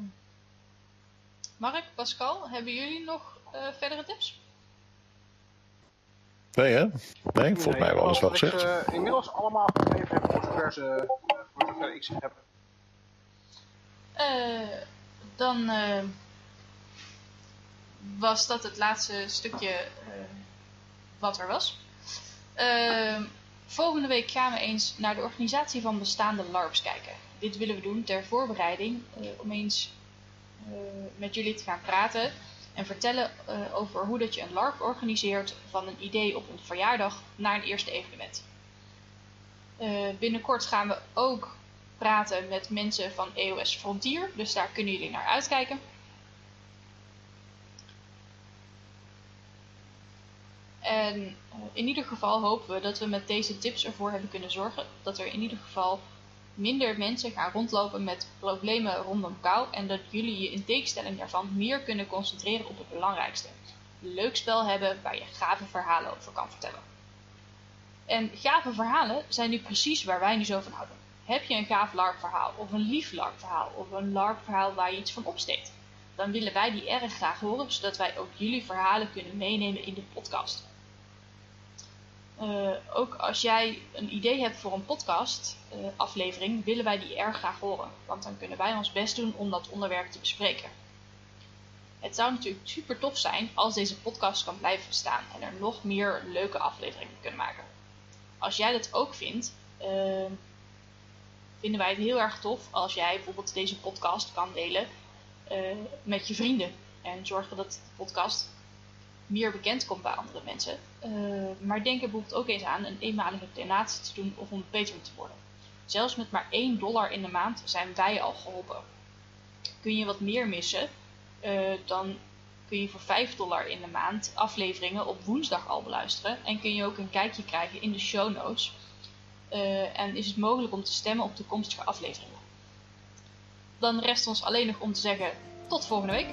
Mark, Pascal, hebben jullie nog verdere tips? Nee, hè? Nee, volgens nee, mij hebben we alles wel Ik gezegd. uh, inmiddels allemaal gegeven heb voor zover, ze, uh, voor zover ik ze heb. Uh, dan uh, was dat het laatste stukje uh, wat er was. volgende week gaan we eens naar de organisatie van bestaande LARPs kijken. Dit willen we doen ter voorbereiding om eens met jullie te gaan praten en vertellen uh, over hoe dat je een LARP organiseert van een idee op een verjaardag naar een eerste evenement. Uh, binnenkort gaan we ook praten met mensen van EOS Frontier, dus daar kunnen jullie naar uitkijken. En uh, in ieder geval hopen we dat we met deze tips ervoor hebben kunnen zorgen dat er in ieder geval minder mensen gaan rondlopen met problemen rondom kou en dat jullie je in tegenstelling daarvan meer kunnen concentreren op het belangrijkste. Leuk spel hebben waar je gave verhalen over kan vertellen. En gave verhalen zijn nu precies waar wij nu zo van houden. Heb je een gaaf LARP-verhaal, of een lief LARP-verhaal, of een LARP-verhaal waar je iets van opsteekt? Dan willen wij die erg graag horen, zodat wij ook jullie verhalen kunnen meenemen in de podcast. Uh, ook als jij een idee hebt voor een podcast uh, aflevering, willen wij die erg graag horen. Want dan kunnen wij ons best doen om dat onderwerp te bespreken. Het zou natuurlijk super tof zijn als deze podcast kan blijven bestaan en er nog meer leuke afleveringen kunnen maken. Als jij dat ook vindt, uh, vinden wij het heel erg tof als jij bijvoorbeeld deze podcast kan delen met je vrienden. En zorgen dat de podcast meer bekend komt bij andere mensen. Uh, maar denk er bijvoorbeeld ook eens aan een eenmalige donatie te doen of om Patreon te worden. Zelfs met maar 1 dollar in de maand zijn wij al geholpen. Kun je wat meer missen, uh, dan kun je voor 5 dollar in de maand afleveringen op woensdag al beluisteren. En kun je ook een kijkje krijgen in de show notes. Uh, en is het mogelijk om te stemmen op toekomstige afleveringen. Dan rest ons alleen nog om te zeggen tot volgende week.